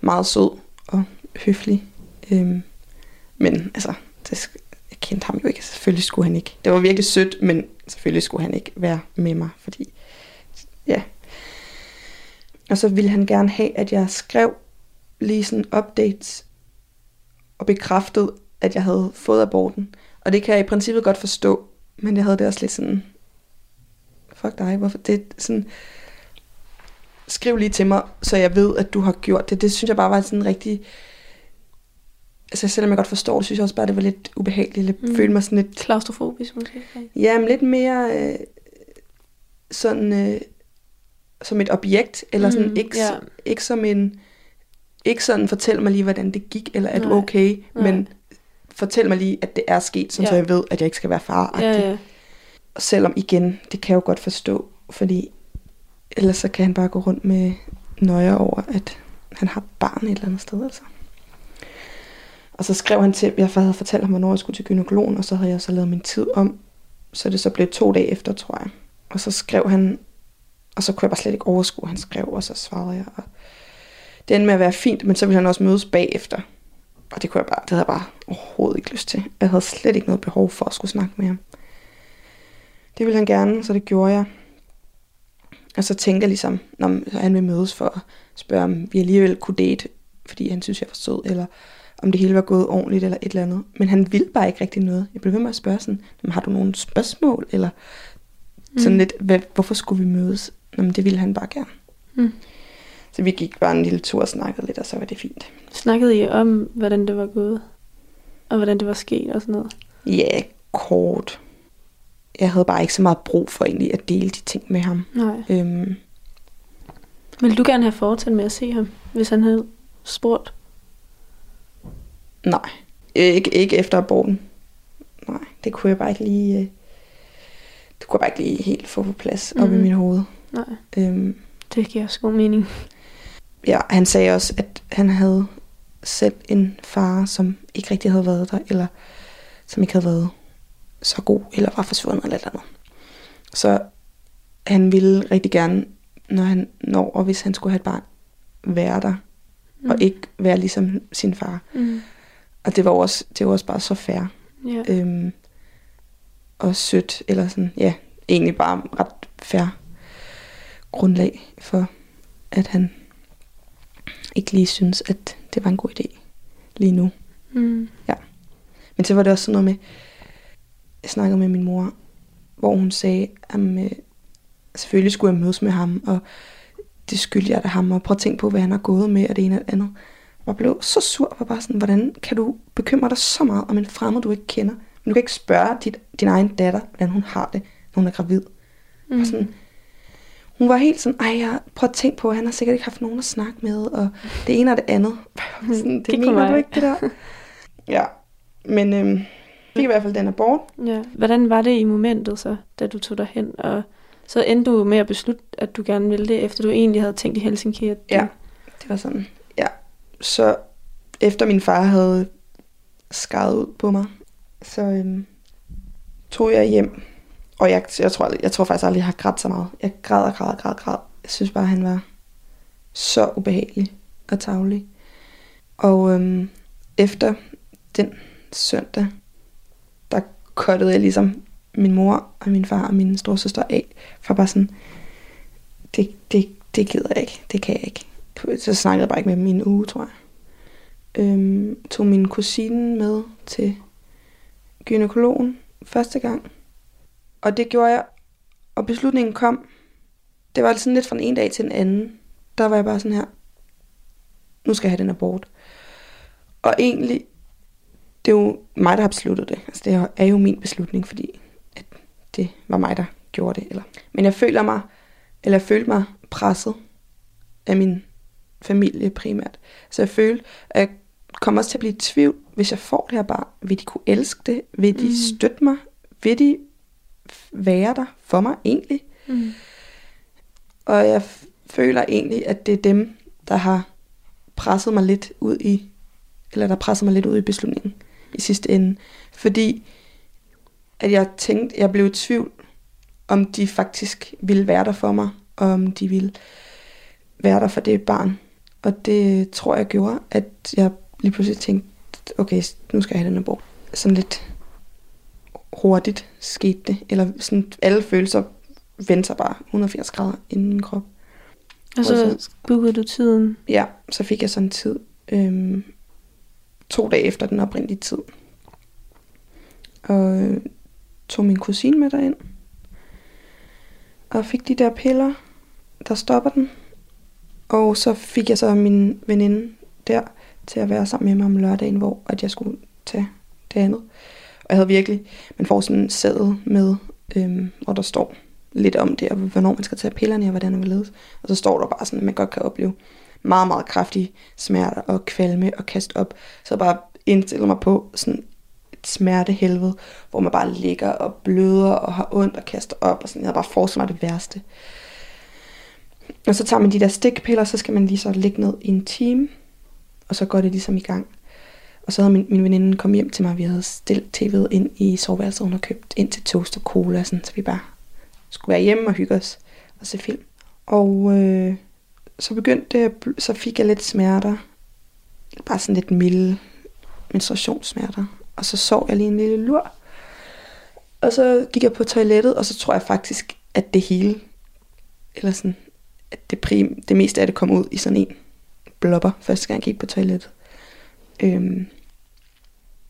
Meget sød og høflig. Øhm, men altså, det, jeg kendte ham jo ikke. Selvfølgelig skulle han ikke. Det var virkelig sødt, men selvfølgelig skulle han ikke være med mig, fordi ja. Og så ville han gerne have, at jeg skrev lige sådan updates og bekræftede, at jeg havde fået aborten. Og det kan jeg i princippet godt forstå, men jeg havde det også lidt sådan, fuck dig, hvorfor det er sådan, skriv lige til mig, så jeg ved, at du har gjort det. Det synes jeg bare var sådan rigtig, altså selvom jeg godt forstår det, synes jeg også bare, det var lidt ubehageligt. Jeg Mm. følte mig sådan lidt, Klaustrofobisk måske. ja, men lidt mere øh, sådan, øh, som et objekt, eller sådan, Mm, ikke, ja. ikke som en, ikke sådan, fortæl mig lige, hvordan det gik, eller er du okay, nej. men fortæl mig lige, at det er sket, sådan, Ja. så jeg ved, at jeg ikke skal være far. Ja, ja. Og selvom igen, det kan jeg jo godt forstå, fordi ellers så kan han bare gå rundt med nøje over, at han har barn et eller andet sted. Altså. Og så skrev han til, jeg havde fortalt ham, hvornår jeg skulle til gynekologen, og så havde jeg så lavet min tid om, så det så blev to dage efter, tror jeg. Og så skrev han, og så kunne jeg bare slet ikke overskue, han skrev, og så svarede jeg. Og det endte med at være fint, men så ville han også mødes bagefter. Og det kunne jeg bare, det havde jeg bare overhovedet ikke lyst til. Jeg havde slet ikke noget behov for at skulle snakke med ham. Det ville han gerne, så det gjorde jeg. Og så tænkte jeg ligesom, når han vil mødes for at spørge, om vi alligevel kunne date, fordi han synes, jeg var sød, eller om det hele var gået ordentligt, eller et eller andet. Men han ville bare ikke rigtig noget. Jeg blev ved med at spørge sådan, "Jamen, har du nogle spørgsmål, eller sådan Mm. lidt, hvad, hvorfor skulle vi mødes? Jamen, det ville han bare gerne. Mm. Så vi gik bare en lille tur og snakkede lidt, og så var det fint. Snakkede I om, hvordan det var gået? Og hvordan det var sket og sådan noget? Ja, kort. Jeg havde bare ikke så meget brug for egentlig at dele de ting med ham. Nej. Øhm, Vil du gerne have fortsat med at se ham, hvis han havde spurgt? nej, ikke, ikke efter aborten. Nej, det kunne jeg bare ikke lige... øh, Det kunne jeg bare ikke lige helt få på plads mm. op i Mhm. mit hoved. Nej, Øhm, det giver også god mening. Ja, han sagde også, at han havde selv en far, som ikke rigtig havde været der, eller som ikke havde været så god, eller var forsvundet eller et eller andet. Så han ville rigtig gerne, når han når, og hvis han skulle have et barn, være der, mm. og ikke være ligesom sin far. Mm. Og det var også, det var også bare så fair. Ja. Øhm, og sødt, eller sådan, ja, egentlig bare ret fair grundlag for, at han ikke lige synes, at det var en god idé lige nu. Mm. Men så var det også sådan noget med, jeg snakkede med min mor, hvor hun sagde, at øh, selvfølgelig skulle jeg mødes med ham, og det skyldte jeg da ham, og prøv at tænke på, hvad han har gået med, og det ene og det andet. Jeg blev så sur, og var bare sådan, hvordan kan du bekymre dig så meget om en fremmed, du ikke kender? Men du kan ikke spørge dit, din egen datter, hvordan hun har det, når hun er gravid. Mm. Og sådan, hun var helt sådan, ej, jeg, prøv at tænke på, han har sikkert ikke haft nogen at snakke med, og det ene og det andet. sådan, det Kig mener du ikke, det der? ja, men øhm, fik i hvert fald den abort. Ja. Hvordan var det i momentet så, da du tog dig hen? Og så endte du med at beslutte, at du gerne ville det, efter du egentlig havde tænkt i Helsinki. At du... Ja. Det var sådan, ja. Så efter min far havde skaret ud på mig, så øhm, tog jeg hjem. Og jeg, jeg, tror, jeg tror faktisk aldrig, jeg har grædt så meget. Jeg græd og græd og græd græd. Jeg synes bare, han var så ubehagelig og tavlig. Og øhm, efter den søndag, der kottede jeg ligesom min mor og min far og min storsøster af. For bare sådan, det, det, det gider jeg ikke. Det kan jeg ikke. Så snakkede jeg bare ikke med dem i en uge, tror jeg. Øhm, tog min kusine med til gynekologen første gang. Og det gjorde jeg, og beslutningen kom, det var sådan lidt fra den ene dag til den anden. Der var jeg bare sådan her, nu skal jeg have den abort. Og egentlig, det er jo mig, der har besluttet det. Altså, det er jo min beslutning, fordi at det var mig, der gjorde det. Eller. Men jeg føler mig, eller jeg følte mig presset af min familie primært. Så jeg følte, at jeg kommer også til at blive i tvivl, hvis jeg får det her barn. Vil de kunne elske det? Vil de Mm. støtte mig? Vil de være der for mig egentlig? Mm. Og jeg føler egentlig, at det er dem, der har presset mig lidt ud i, eller der presset mig lidt ud i beslutningen i sidste ende. Fordi at jeg tænkte, jeg blev i tvivl, om de faktisk ville være der for mig, og om de ville være der for det barn. Og det tror jeg gjorde, at jeg lige pludselig tænkte, okay, nu skal jeg have den abort. Sådan lidt hurtigt skete det, eller sådan alle følelser vendte sig bare 180 grader inden min krop. Og så bookede du tiden. Ja, så fik jeg sådan en tid. Øhm, to dage efter den oprindelige tid. Og øh, tog min kusine med derind. Og fik de der piller, der stopper den. Og så fik jeg så min veninde der til at være sammen med mig om lørdagen, hvor at jeg skulle tage det andet. Og jeg havde virkelig, man får sådan en sædel med, øhm, hvor der står lidt om det, og hvornår man skal tage pillerne, og hvordan man vil ledes. Og så står der bare sådan, at man godt kan opleve meget, meget kraftige smerter og kvalme og kaste op. Så jeg bare indstiller mig på sådan et smertehelvede, hvor man bare ligger og bløder og har ondt og kaster op. Og sådan. Jeg havde bare forestillet mig det værste. Og så tager man de der stikpiller, så skal man lige så ligge ned i en time, og så går det ligesom i gang. Og så havde min, min veninde kommet hjem til mig, vi havde stillet tv'et ind i soveværelset, hun havde købt ind til toast og cola, sådan, så vi bare skulle være hjemme og hygge os og se film. Og øh, så begyndte det, så fik jeg lidt smerter. Bare sådan lidt milde menstruationssmerter. Og så sov jeg lige en lille lur. Og så gik jeg på toilettet, og så tror jeg faktisk, at det hele, eller sådan, at det, prim, det meste af det kom ud i sådan en blopper, første gang jeg gik på toilettet. Øhm,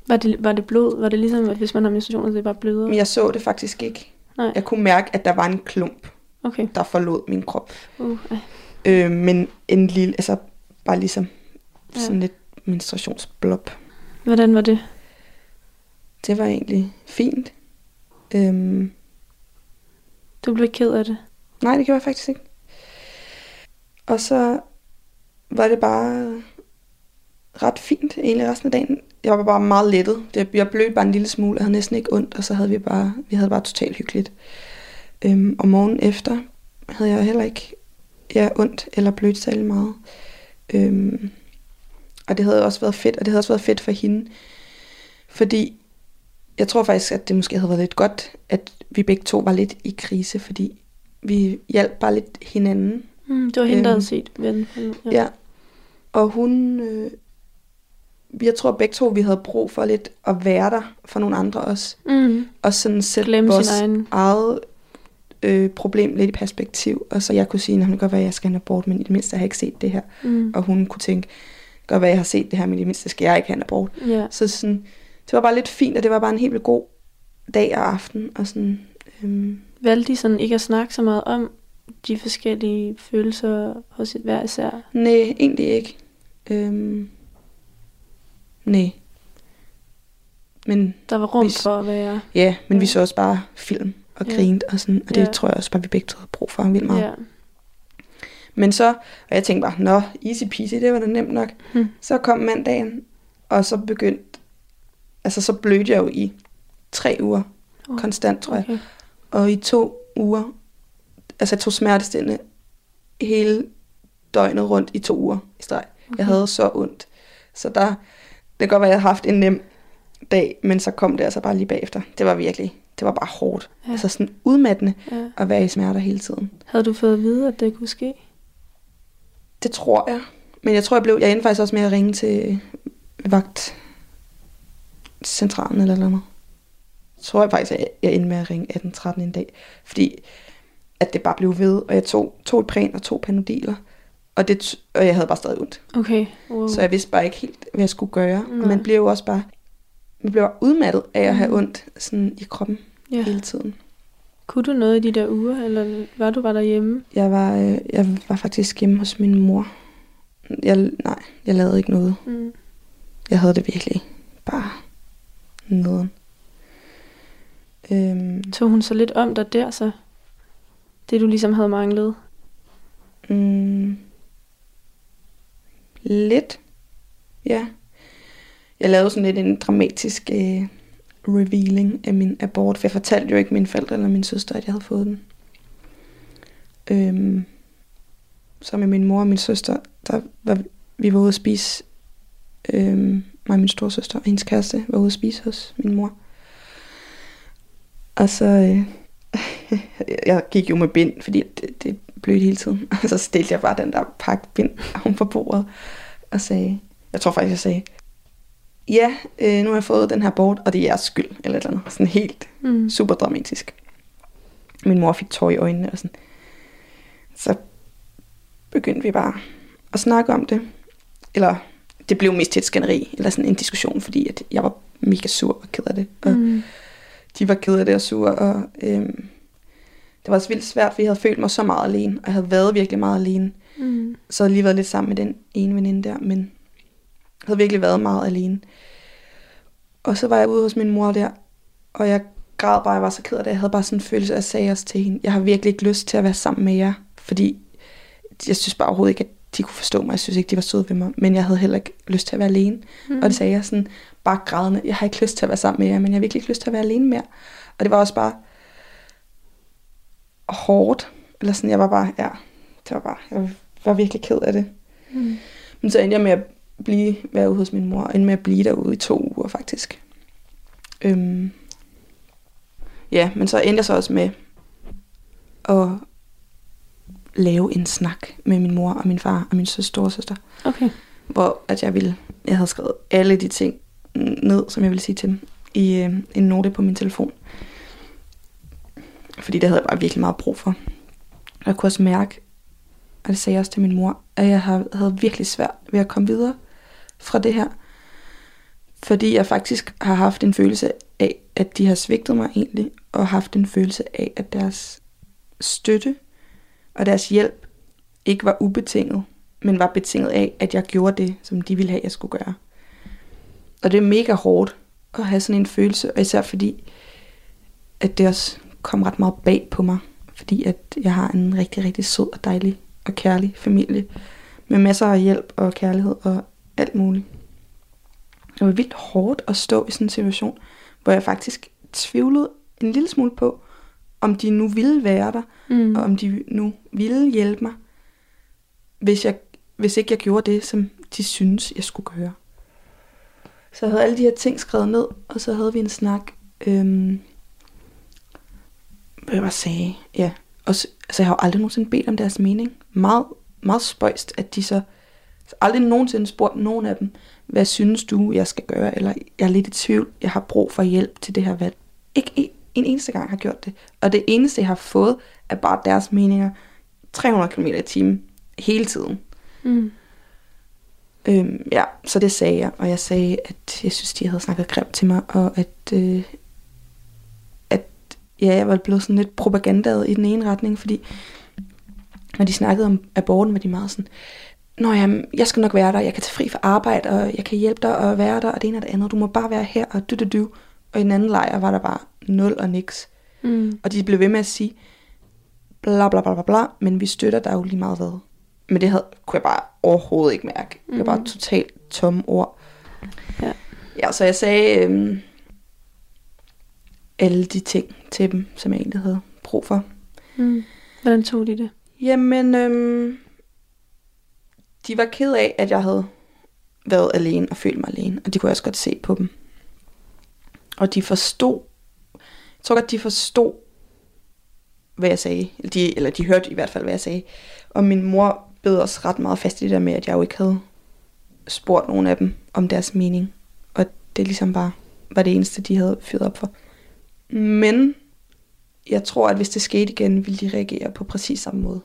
var det, var det blod? Var det ligesom, at hvis man har menstruation, så det bare bløder? men jeg så det faktisk ikke. Nej. Jeg kunne mærke, at der var en klump, Okay. der forlod min krop. Uh, ej. Øh, men en lille, altså bare ligesom Ja. sådan lidt menstruationsblop. Hvordan var det? Det var egentlig fint. Øhm, Du blev ked af det. nej, det gjorde jeg faktisk ikke. Og så var det bare ret fint egentlig resten af dagen. Jeg var bare meget lettet. Jeg blødte bare en lille smule. Jeg havde næsten ikke ondt, og så havde vi bare, vi havde bare totalt hyggeligt. Øhm, og morgen efter havde jeg heller ikke ja, ondt eller blødt særlig meget. Øhm, og det havde også været fedt, og det havde også været fedt for hende. Fordi jeg tror faktisk, at det måske havde været lidt godt, at vi begge to var lidt i krise, fordi vi hjalp bare lidt hinanden. Mm, det var hende, der Øhm, havde set ven. Ja. ja. Og hun, øh, jeg tror begge to, vi havde brug for lidt at være der for nogle andre også. Mm. Og sådan sætte Glemme vores egen. eget øh, problem lidt i perspektiv. Og så jeg kunne sige, at det godt være, at jeg skal have en abort, men i det mindste har jeg ikke set det her. Mm. Og hun kunne tænke, godt være, at jeg har set det her, men i det mindste skal jeg ikke have en abort. Ja. Så sådan, det var bare lidt fint, og det var bare en helt vildt god dag og aften. Og sådan, øhm, Valgte de sådan ikke at snakke så meget om de forskellige følelser hos et hver især? nej, egentlig ikke. Øhm, nej. Men Der var rum Vi- for at være... ja, men Ja. vi så også bare film og Ja. grinte og sådan, og det Ja. tror jeg også bare, vi begge havde brug for vildt meget. Ja. Men så, og jeg tænkte bare, nå, easy peasy, det var da nemt nok. Hmm. Så kom mandagen, og så begyndte, altså så blødte jeg jo i tre uger, Oh, konstant tror jeg. Okay. Og i to uger, altså jeg tog smertestillende hele døgnet rundt i to uger i streg. Okay. Jeg havde så ondt. Så der, kan godt være, at jeg havde haft en nem dag, men så kom det altså bare lige bagefter. Det var virkelig, det var bare hårdt. Ja. Altså sådan udmattende Ja. at være i smerter hele tiden. Havde du fået at vide, at det kunne ske? Det tror jeg. Men jeg tror, jeg blev, jeg endte faktisk også med at ringe til vagtcentralen eller noget. Jeg tror jeg faktisk, at jeg endte med at ringe 18-13 en dag. Fordi at det bare blev ved, og jeg tog, tog et præn og to panodiler. Og, det, og jeg havde bare stadig ondt. Okay. Wow. Så jeg vidste bare ikke helt, hvad jeg skulle gøre. Nej. Og man bliver jo også bare man bliver udmattet af at have Mhm. ondt sådan i kroppen ja. hele tiden. Kunne du noget i de der uger, eller var du bare derhjemme? Jeg var, øh, jeg var faktisk hjemme hos min mor. Jeg, nej, jeg lavede ikke noget. Mm. Jeg havde det virkelig bare nederen. Øhm, Tog hun så lidt om dig der, så? Det du ligesom havde manglet? mm, lidt, ja. Jeg lavede sådan lidt en dramatisk øh, revealing af min abort, for jeg fortalte jo ikke mine forældre eller min søster, at jeg havde fået den. Øhm, så med min mor og min søster, der var, vi var ude at spise, øhm, mig og min storsøster og hendes kæreste var ude at spise hos min mor. Og så, øh, jeg gik jo med bind, fordi det, det blødte hele tiden. Og så stillede jeg bare den der pakke bind om på bordet og sagde, jeg tror faktisk, jeg sagde, ja, øh, nu har jeg fået den her bort, og det er jeres skyld, eller et eller andet. Sådan helt Mm. super dramatisk. Min mor fik tår i øjnene og sådan. Så begyndte vi bare at snakke om det. Eller det blev mest til et skænderi, eller sådan en diskussion, fordi at jeg var mega sur og ked af det. Og Mm. De var ked af det og sure, og øhm, det var også vildt svært, for jeg havde følt mig så meget alene, og jeg havde været virkelig meget alene. Mm. Så havde lige været lidt sammen med den ene veninde der, men jeg havde virkelig været meget alene. Og så var jeg ude hos min mor der, og jeg græd bare, jeg var så ked af det. Jeg havde bare sådan en følelse af, at jeg sagde også til hende, jeg har virkelig ikke lyst til at være sammen med jer, fordi jeg synes bare overhovedet ikke, at de kunne forstå mig. Jeg synes ikke, de var søde ved mig, men jeg havde heller ikke lyst til at være alene. Mm. Og det sagde jeg sådan, bare grædende, jeg har ikke lyst til at være sammen med jer, men jeg har virkelig ikke lyst til at være alene mere. Og det var også bare hårdt, eller sådan, jeg var bare, ja, det var bare, jeg var virkelig ked af det. Mm. Men så endte jeg med at blive, være ude hos min mor, og endte med at blive derude i to uger faktisk. Øhm, ja, men så endte jeg så også med at lave en snak med min mor og min far og min søster, storesøster, Okay. hvor at jeg ville, jeg havde skrevet alle de ting ned, som jeg vil sige til dem, i øh, en note på min telefon. Fordi det havde jeg bare virkelig meget brug for. Og jeg kunne også mærke, og det sagde jeg også til min mor, at jeg havde virkelig svært ved at komme videre fra det her. Fordi jeg faktisk har haft en følelse af, at de har svigtet mig egentlig, og haft en følelse af, at deres støtte og deres hjælp ikke var ubetinget, men var betinget af, at jeg gjorde det, som de ville have, jeg skulle gøre. Og det er mega hårdt at have sådan en følelse, og især fordi, at det også kom ret meget bag på mig, fordi at jeg har en rigtig, rigtig sød og dejlig og kærlig familie, med masser af hjælp og kærlighed og alt muligt. Det var vildt hårdt at stå i sådan en situation, hvor jeg faktisk tvivlede en lille smule på, om de nu ville være der, Mm. og om de nu ville hjælpe mig, hvis, jeg, hvis ikke jeg gjorde det, som de synes, jeg skulle gøre. Så jeg havde alle de her ting skrevet ned, og så havde vi en snak, øhm, hvad jeg bare sagde, ja, og så, altså jeg har jo aldrig nogensinde bedt om deres mening. Meget, meget spøjst, at de så, så aldrig nogensinde spurgt nogen af dem, hvad synes du, jeg skal gøre, eller jeg er lidt i tvivl, jeg har brug for hjælp til det her valg. Ikke en, en eneste gang har gjort det. Og det eneste, jeg har fået, er bare deres meninger 300 km i timen hele tiden. Mm. Øhm, ja, så det sagde jeg, og jeg sagde, at jeg synes, de havde snakket grimt til mig, og at, øh, at ja, jeg var blevet sådan lidt propagandaet i den ene retning, fordi når de snakkede om aborten, var de meget sådan, Nå jamen, jeg skal nok være der, jeg kan tage fri fra arbejde, og jeg kan hjælpe dig at være der, og det ene og det andet, du må bare være her, og du, du, du. Og i den anden lejr var der bare nul og niks. Mm. Og de blev ved med at sige, bla bla bla bla bla, men vi støtter dig jo lige meget hvad. Men det havde, kunne jeg bare overhovedet ikke mærke. Det var bare Mhm. totalt tomme ord. Ja. Ja, så jeg sagde øhm, alle de ting til dem, som jeg egentlig havde brug for. Mm. Hvordan tog de det? Jamen, øhm, de var ked af, at jeg havde været alene og følt mig alene, og det kunne jeg også godt se på dem. Og de forstod, jeg tror godt, de forstod, hvad jeg sagde. Eller de, eller de hørte i hvert fald, hvad jeg sagde. Og min mor bed også ret meget fast i det der med, at jeg jo ikke havde spurgt nogen af dem om deres mening. Og det ligesom bare var det eneste, de havde fyret op for. Men jeg tror, at hvis det skete igen, ville de reagere på præcis samme måde.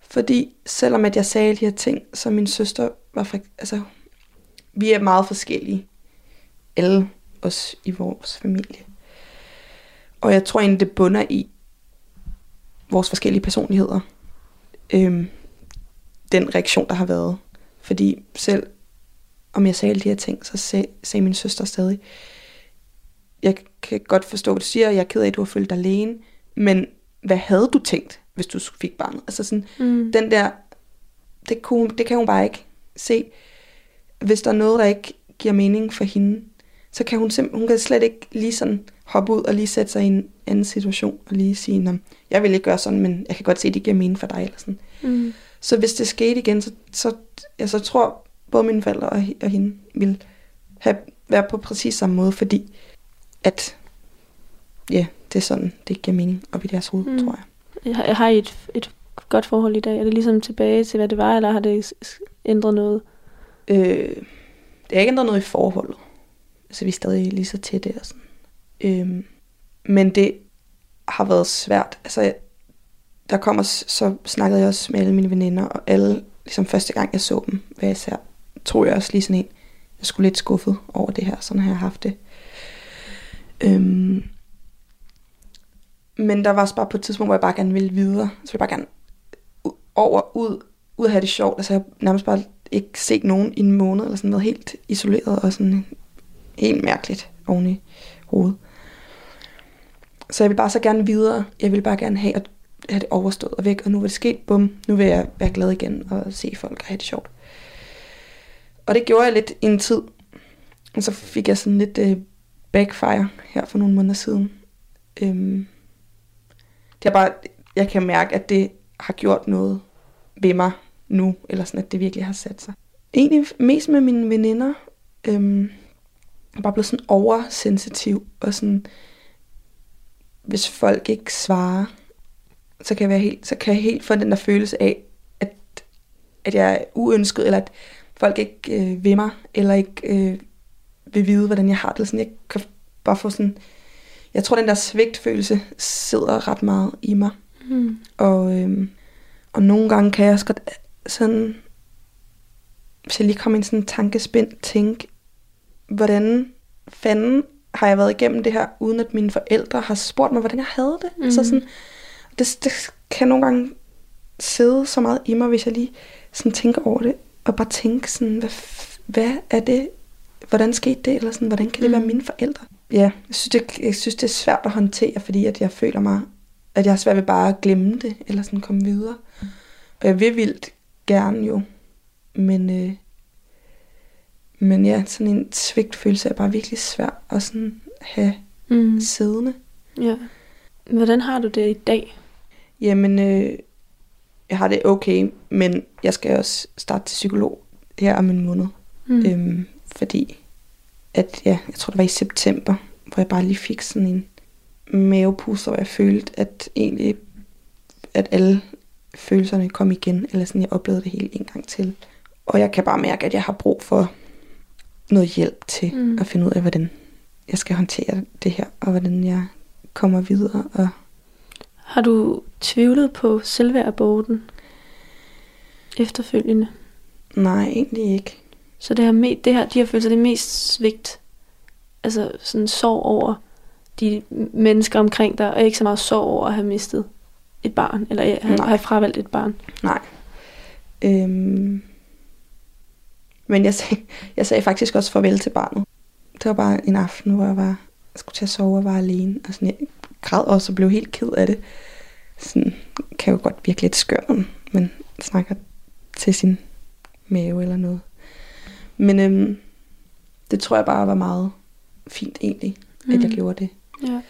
Fordi selvom at jeg sagde de her ting, så min søster var fra, altså, vi er meget forskellige. Alle os i vores familie. Og jeg tror egentlig, det bunder i vores forskellige personligheder. Øhm, den reaktion, der har været. Fordi selv om jeg sagde alle de her ting, så sag, sagde min søster stadig, jeg kan godt forstå, hvad du siger, jeg er ked af, at du har følt dig alene, men hvad havde du tænkt, hvis du fik barnet? Altså sådan, Mm. den der, det, kunne, det kan hun bare ikke se. Hvis der er noget, der ikke giver mening for hende, så kan hun simpelthen, hun kan slet ikke lige sådan hoppe ud og lige sætte sig i en anden situation og lige sige, "Nå, jeg vil ikke gøre sådan, men jeg kan godt se, at det giver mening for dig. Eller sådan. Mm. Så hvis det skete igen, så, så, jeg så tror både mine forældre og, og hende ville have været på præcis samme måde, fordi at ja, det er sådan, det giver mening op i deres hoved, Mm. tror jeg. Har, har I et, et godt forhold i dag? Er det ligesom tilbage til, hvad det var, eller har det ændret noget? Øh, det har ikke ændret noget i forholdet. Altså, vi er stadig lige så tætte og sådan. Øh, men det har været svært. Altså, jeg- der kommer, så snakkede jeg også med alle mine veninder, og alle, ligesom første gang jeg så dem, hvad jeg ser, tror jeg også lige sådan en, jeg skulle lidt skuffet over det her, sådan har jeg haft det. Øhm, men der var også bare på et tidspunkt, hvor jeg bare gerne ville videre. Så ville jeg bare gerne over, ud, ud at have det sjovt. Altså jeg nærmest bare ikke set nogen i en måned, eller sådan noget helt isoleret og sådan helt mærkeligt oven i hovedet. Så jeg vil bare så gerne videre. Jeg vil bare gerne have, at have det overstået og væk. Og nu var det sket, bum, nu vil jeg være glad igen og se folk og have det sjovt. Og det gjorde jeg lidt i en tid. Og så fik jeg sådan lidt øh, backfire her for nogle måneder siden. Øhm, det er bare, jeg kan mærke, at det har gjort noget ved mig nu, eller sådan, at det virkelig har sat sig. Egentlig mest med mine veninder. Øhm, jeg er bare blevet sådan oversensitiv, og sådan, hvis folk ikke svarer, så kan jeg, være helt, så kan jeg helt få den der følelse af, at, at jeg er uønsket, eller at folk ikke øh, vil mig, eller ikke øh, vil vide, hvordan jeg har det. Sådan, jeg kan bare få sådan, jeg tror, den der svigtfølelse sidder ret meget i mig. Mm. Og, øhm, og nogle gange kan jeg også godt sådan, hvis jeg lige kommer i en sådan tankespind, tænke, hvordan fanden har jeg været igennem det her, uden at mine forældre har spurgt mig, hvordan jeg havde det. Mm. Så Mhm. sådan, det, det kan nogle gange sidde så meget i mig, hvis jeg lige sådan tænker over det, og bare tænke sådan, hvad, hvad er det, hvordan skete det, eller sådan, hvordan kan det være Mhm. mine forældre? Ja, jeg synes, det, jeg synes, det er svært at håndtere, fordi at jeg føler mig, at jeg har svært ved bare at glemme det, eller sådan komme videre. Og jeg vil vildt gerne jo, men, øh, men ja, sådan en svigtfølelse er bare virkelig svær at sådan have Mm. siddende. Ja. Hvordan har du det i dag? Jamen, øh, jeg har det okay, men jeg skal også starte til psykolog her om en måned. Mm. Øhm, fordi, at ja, jeg tror det var i september, hvor jeg bare lige fik sådan en mavepuster, hvor jeg følte, at egentlig, at alle følelserne kom igen, eller sådan, jeg oplevede det hele en gang til. Og jeg kan bare mærke, at jeg har brug for noget hjælp til mm. at finde ud af, hvordan jeg skal håndtere det her, og hvordan jeg kommer videre. Og Har du tvivlet på selve aborten efterfølgende? nej, egentlig ikke. Så det her, me- det her, de her følelser, det er mest svigt. Altså sådan sorg over de mennesker omkring dig, og ikke så meget sorg over at have mistet et barn, eller at have fravalgt et barn. Nej. Øhm, men jeg sagde, jeg sagde faktisk også farvel til barnet. Det var bare en aften, hvor jeg var, jeg skulle til at sove og var alene. Og sådan, jeg græd også og blev helt ked af det. Sådan kan jo godt virke lidt skør, når man snakker til sin mave eller noget. Men øhm, det tror jeg bare var meget fint egentlig, mm. at jeg Mhm. gjorde det. Ja.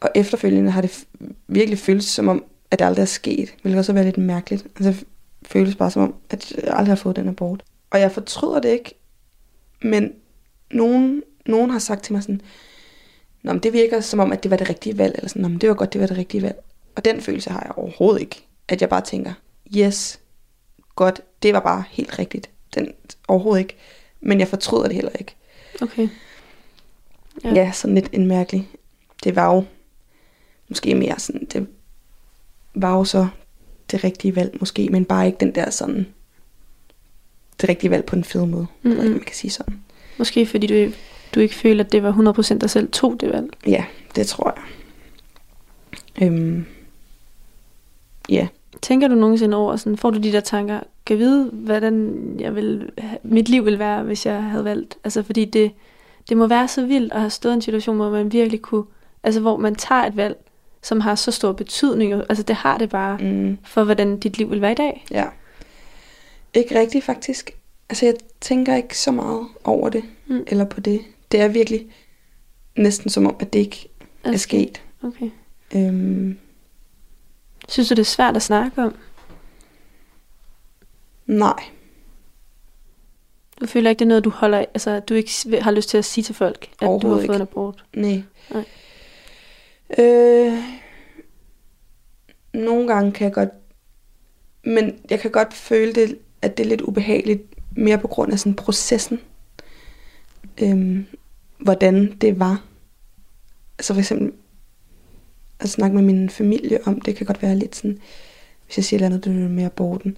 Og efterfølgende har det virkelig føltes som om, at det aldrig er sket. Hvilket også være lidt mærkeligt. Altså, det føles bare som om, at jeg aldrig har fået den abort. Og jeg fortryder det ikke. Men nogen, nogen har sagt til mig sådan, Nå, men det virker som om, at det var det rigtige valg. Eller sådan, Nå, men det var godt, det var det rigtige valg. Og den følelse har jeg overhovedet ikke. At jeg bare tænker, yes, godt, det var bare helt rigtigt. Den overhovedet ikke. Men jeg fortryder det heller ikke. Okay. Ja. Ja. sådan lidt en mærkelig. Det var jo måske mere sådan, det var jo så det rigtige valg måske, men bare ikke den der sådan, det rigtige valg på den fede måde, mm-hmm. Mm-mm. man kan sige sådan. Måske fordi du, du ikke føler, at det var 100% dig selv tog det valg. Ja, det tror jeg. Øhm, ja, Tænker du nogensinde over, sådan, får du de der tanker, kan vide, hvordan jeg vil, mit liv ville være, hvis jeg havde valgt? Altså fordi det, det må være så vildt at have stået i en situation, hvor man virkelig kunne, altså hvor man tager et valg, som har så stor betydning. Altså det har det bare mm, for, hvordan dit liv vil være i dag. ja. Ikke rigtigt faktisk. Altså jeg tænker ikke så meget over det, mm. eller på det. Det er virkelig næsten som om, at det ikke er sket. Okay. Øhm, Synes du, det er svært at snakke om? nej, Du føler ikke, det er noget, du holder, altså du ikke har lyst til at sige til folk, at du har fået ikke. en abort? nej. Nej. Øh, nogle gange kan jeg godt, men jeg kan godt føle det, at det er lidt ubehageligt, mere på grund af sådan processen. Øhm, hvordan det var. Altså for eksempel at snakke med min familie om, det kan godt være lidt sådan, hvis jeg siger et eller andet, det er mere aborten.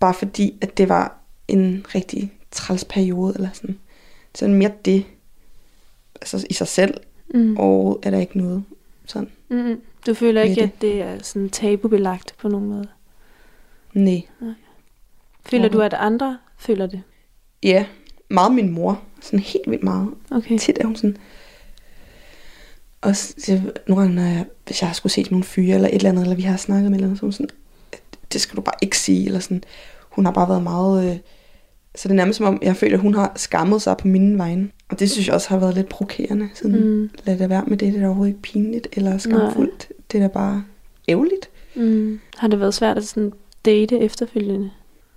Bare fordi, at det var en rigtig træls periode, eller sådan. Så mere det, altså i sig selv, Mm. og er der ikke noget sådan. Mm. Du føler ikke, det. at det er sådan tabubelagt på nogen måde? Nej. Føler du, Overhovedet. at andre føler det? Ja, meget min mor. Sådan helt vildt meget. Okay. Tit er hun sådan... Og s- jeg, nogle gange, når jeg, hvis jeg har skulle se nogle fyre eller et eller andet, eller vi har snakket med eller andet, så hun sådan, det skal du bare ikke sige, eller sådan. Hun har bare været meget... Øh, så det er nærmest som om, jeg føler, at hun har skammet sig på mine vegne. Og det synes jeg også har været lidt provokerende. Sådan, mm. Lad det være med det, det er overhovedet ikke pinligt eller skamfuldt. Det er da bare ærgerligt. Mm. Har det været svært at sådan date efterfølgende?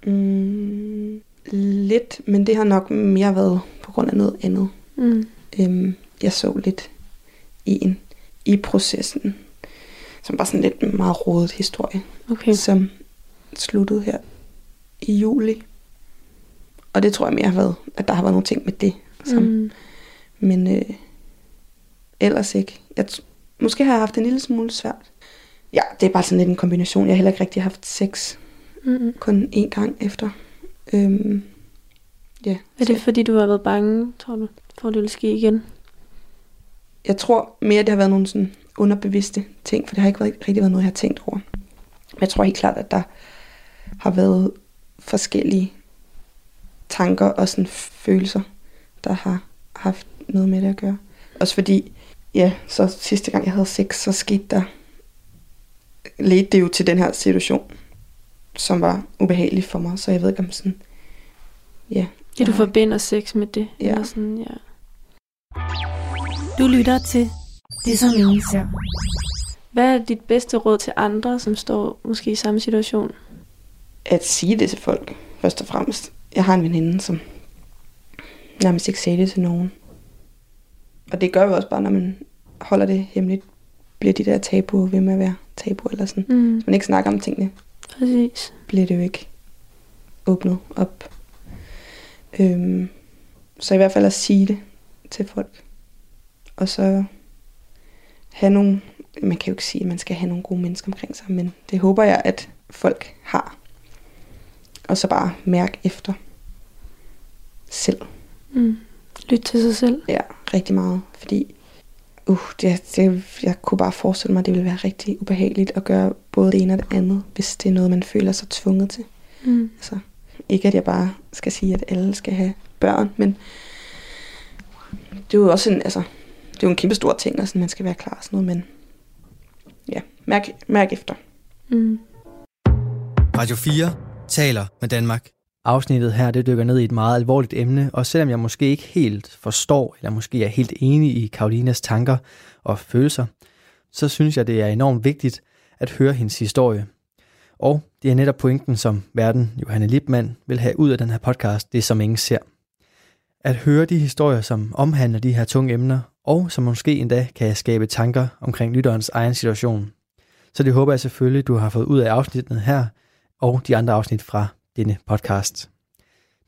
Mm, lidt, men det har nok mere været på grund af noget andet. Mm. Øhm, jeg så lidt i en i processen, som var sådan lidt en meget rodet historie, Okay. som sluttede her i juli. Og det tror jeg mere har været, at der har været nogle ting med det. Som, mm. Men øh, ellers ikke. Jeg, t- måske har jeg haft en lille smule svært. Ja, det er bare sådan lidt en kombination. Jeg har heller ikke rigtig haft sex Mm. kun én gang efter. Øhm, ja. Er det fordi, du har været bange, tror du, for at det vil ske igen? Jeg tror mere, det har været nogle sådan underbevidste ting, for det har ikke været, rigtig været noget, jeg har tænkt over. Men jeg tror helt klart, at der har været forskellige tanker og sådan følelser, der har haft noget med det at gøre. Også fordi, ja, så sidste gang jeg havde sex, så skete der, ledte det jo til den her situation, som var ubehagelig for mig, så jeg ved ikke om sådan, ja. Ja, du jeg- forbinder sex med det? Ja. Eller sådan, ja. Du lytter til Det som ingen ser. Hvad er dit bedste råd til andre, som står måske i samme situation? at sige det til folk, først og fremmest. Jeg har en veninde, som nærmest ikke sagde det til nogen. Og det gør jo også bare, når man holder det hemmeligt, bliver de der tabuer ved med at være tabu eller sådan. Mm. Hvis man ikke snakker om tingene, Præcis. bliver det jo ikke åbnet op. Øhm, så i hvert fald at sige det til folk. Og så have nogle, man kan jo ikke sige, at man skal have nogle gode mennesker omkring sig, men det håber jeg, at folk har. Og så bare mærke efter selv. Mm. Lyt til sig selv. Ja, rigtig meget. Fordi uh, det, det, jeg kunne bare forestille mig, at det ville være rigtig ubehageligt at gøre både det ene og det andet, hvis det er noget, man føler sig tvunget til. Mm. Altså, ikke at jeg bare skal sige, at alle skal have børn, men det er jo også en, altså, det er jo en kæmpe stor ting, og sådan, man skal være klar og sådan noget, men ja, mærk, mærk efter. Mm. Radio 4 taler med Danmark. Afsnittet her, det dykker ned i et meget alvorligt emne, og selvom jeg måske ikke helt forstår, eller måske er helt enig i Karolinas tanker og følelser, så synes jeg, det er enormt vigtigt at høre hendes historie. Og det er netop pointen, som verden Johanne Lipmann vil have ud af den her podcast, det som ingen ser. At høre de historier, som omhandler de her tunge emner, og som måske endda kan skabe tanker omkring lytterens egen situation. Så det håber jeg selvfølgelig, du har fået ud af afsnittet her, og de andre afsnit fra denne podcast.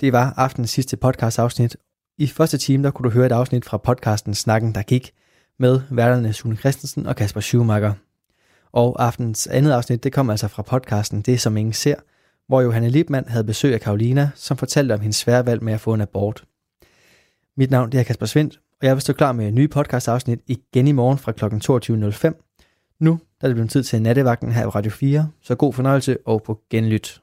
Det var aftens sidste podcast afsnit. I første time, der kunne du høre et afsnit fra podcasten Snakken, der gik, med værterne Sune Christensen og Kasper Schumacher. Og aftens andet afsnit, det kom altså fra podcasten Det, som ingen ser, hvor Johanne Lipmann havde besøg af Karolina, som fortalte om hendes svære valg med at få en abort. Mit navn det er Kasper Svendt, og jeg vil stå klar med nye podcast afsnit igen i morgen fra kl. 22.05. Nu der er det blevet tid til nattevagten her på Radio 4, så god fornøjelse og på genlyt.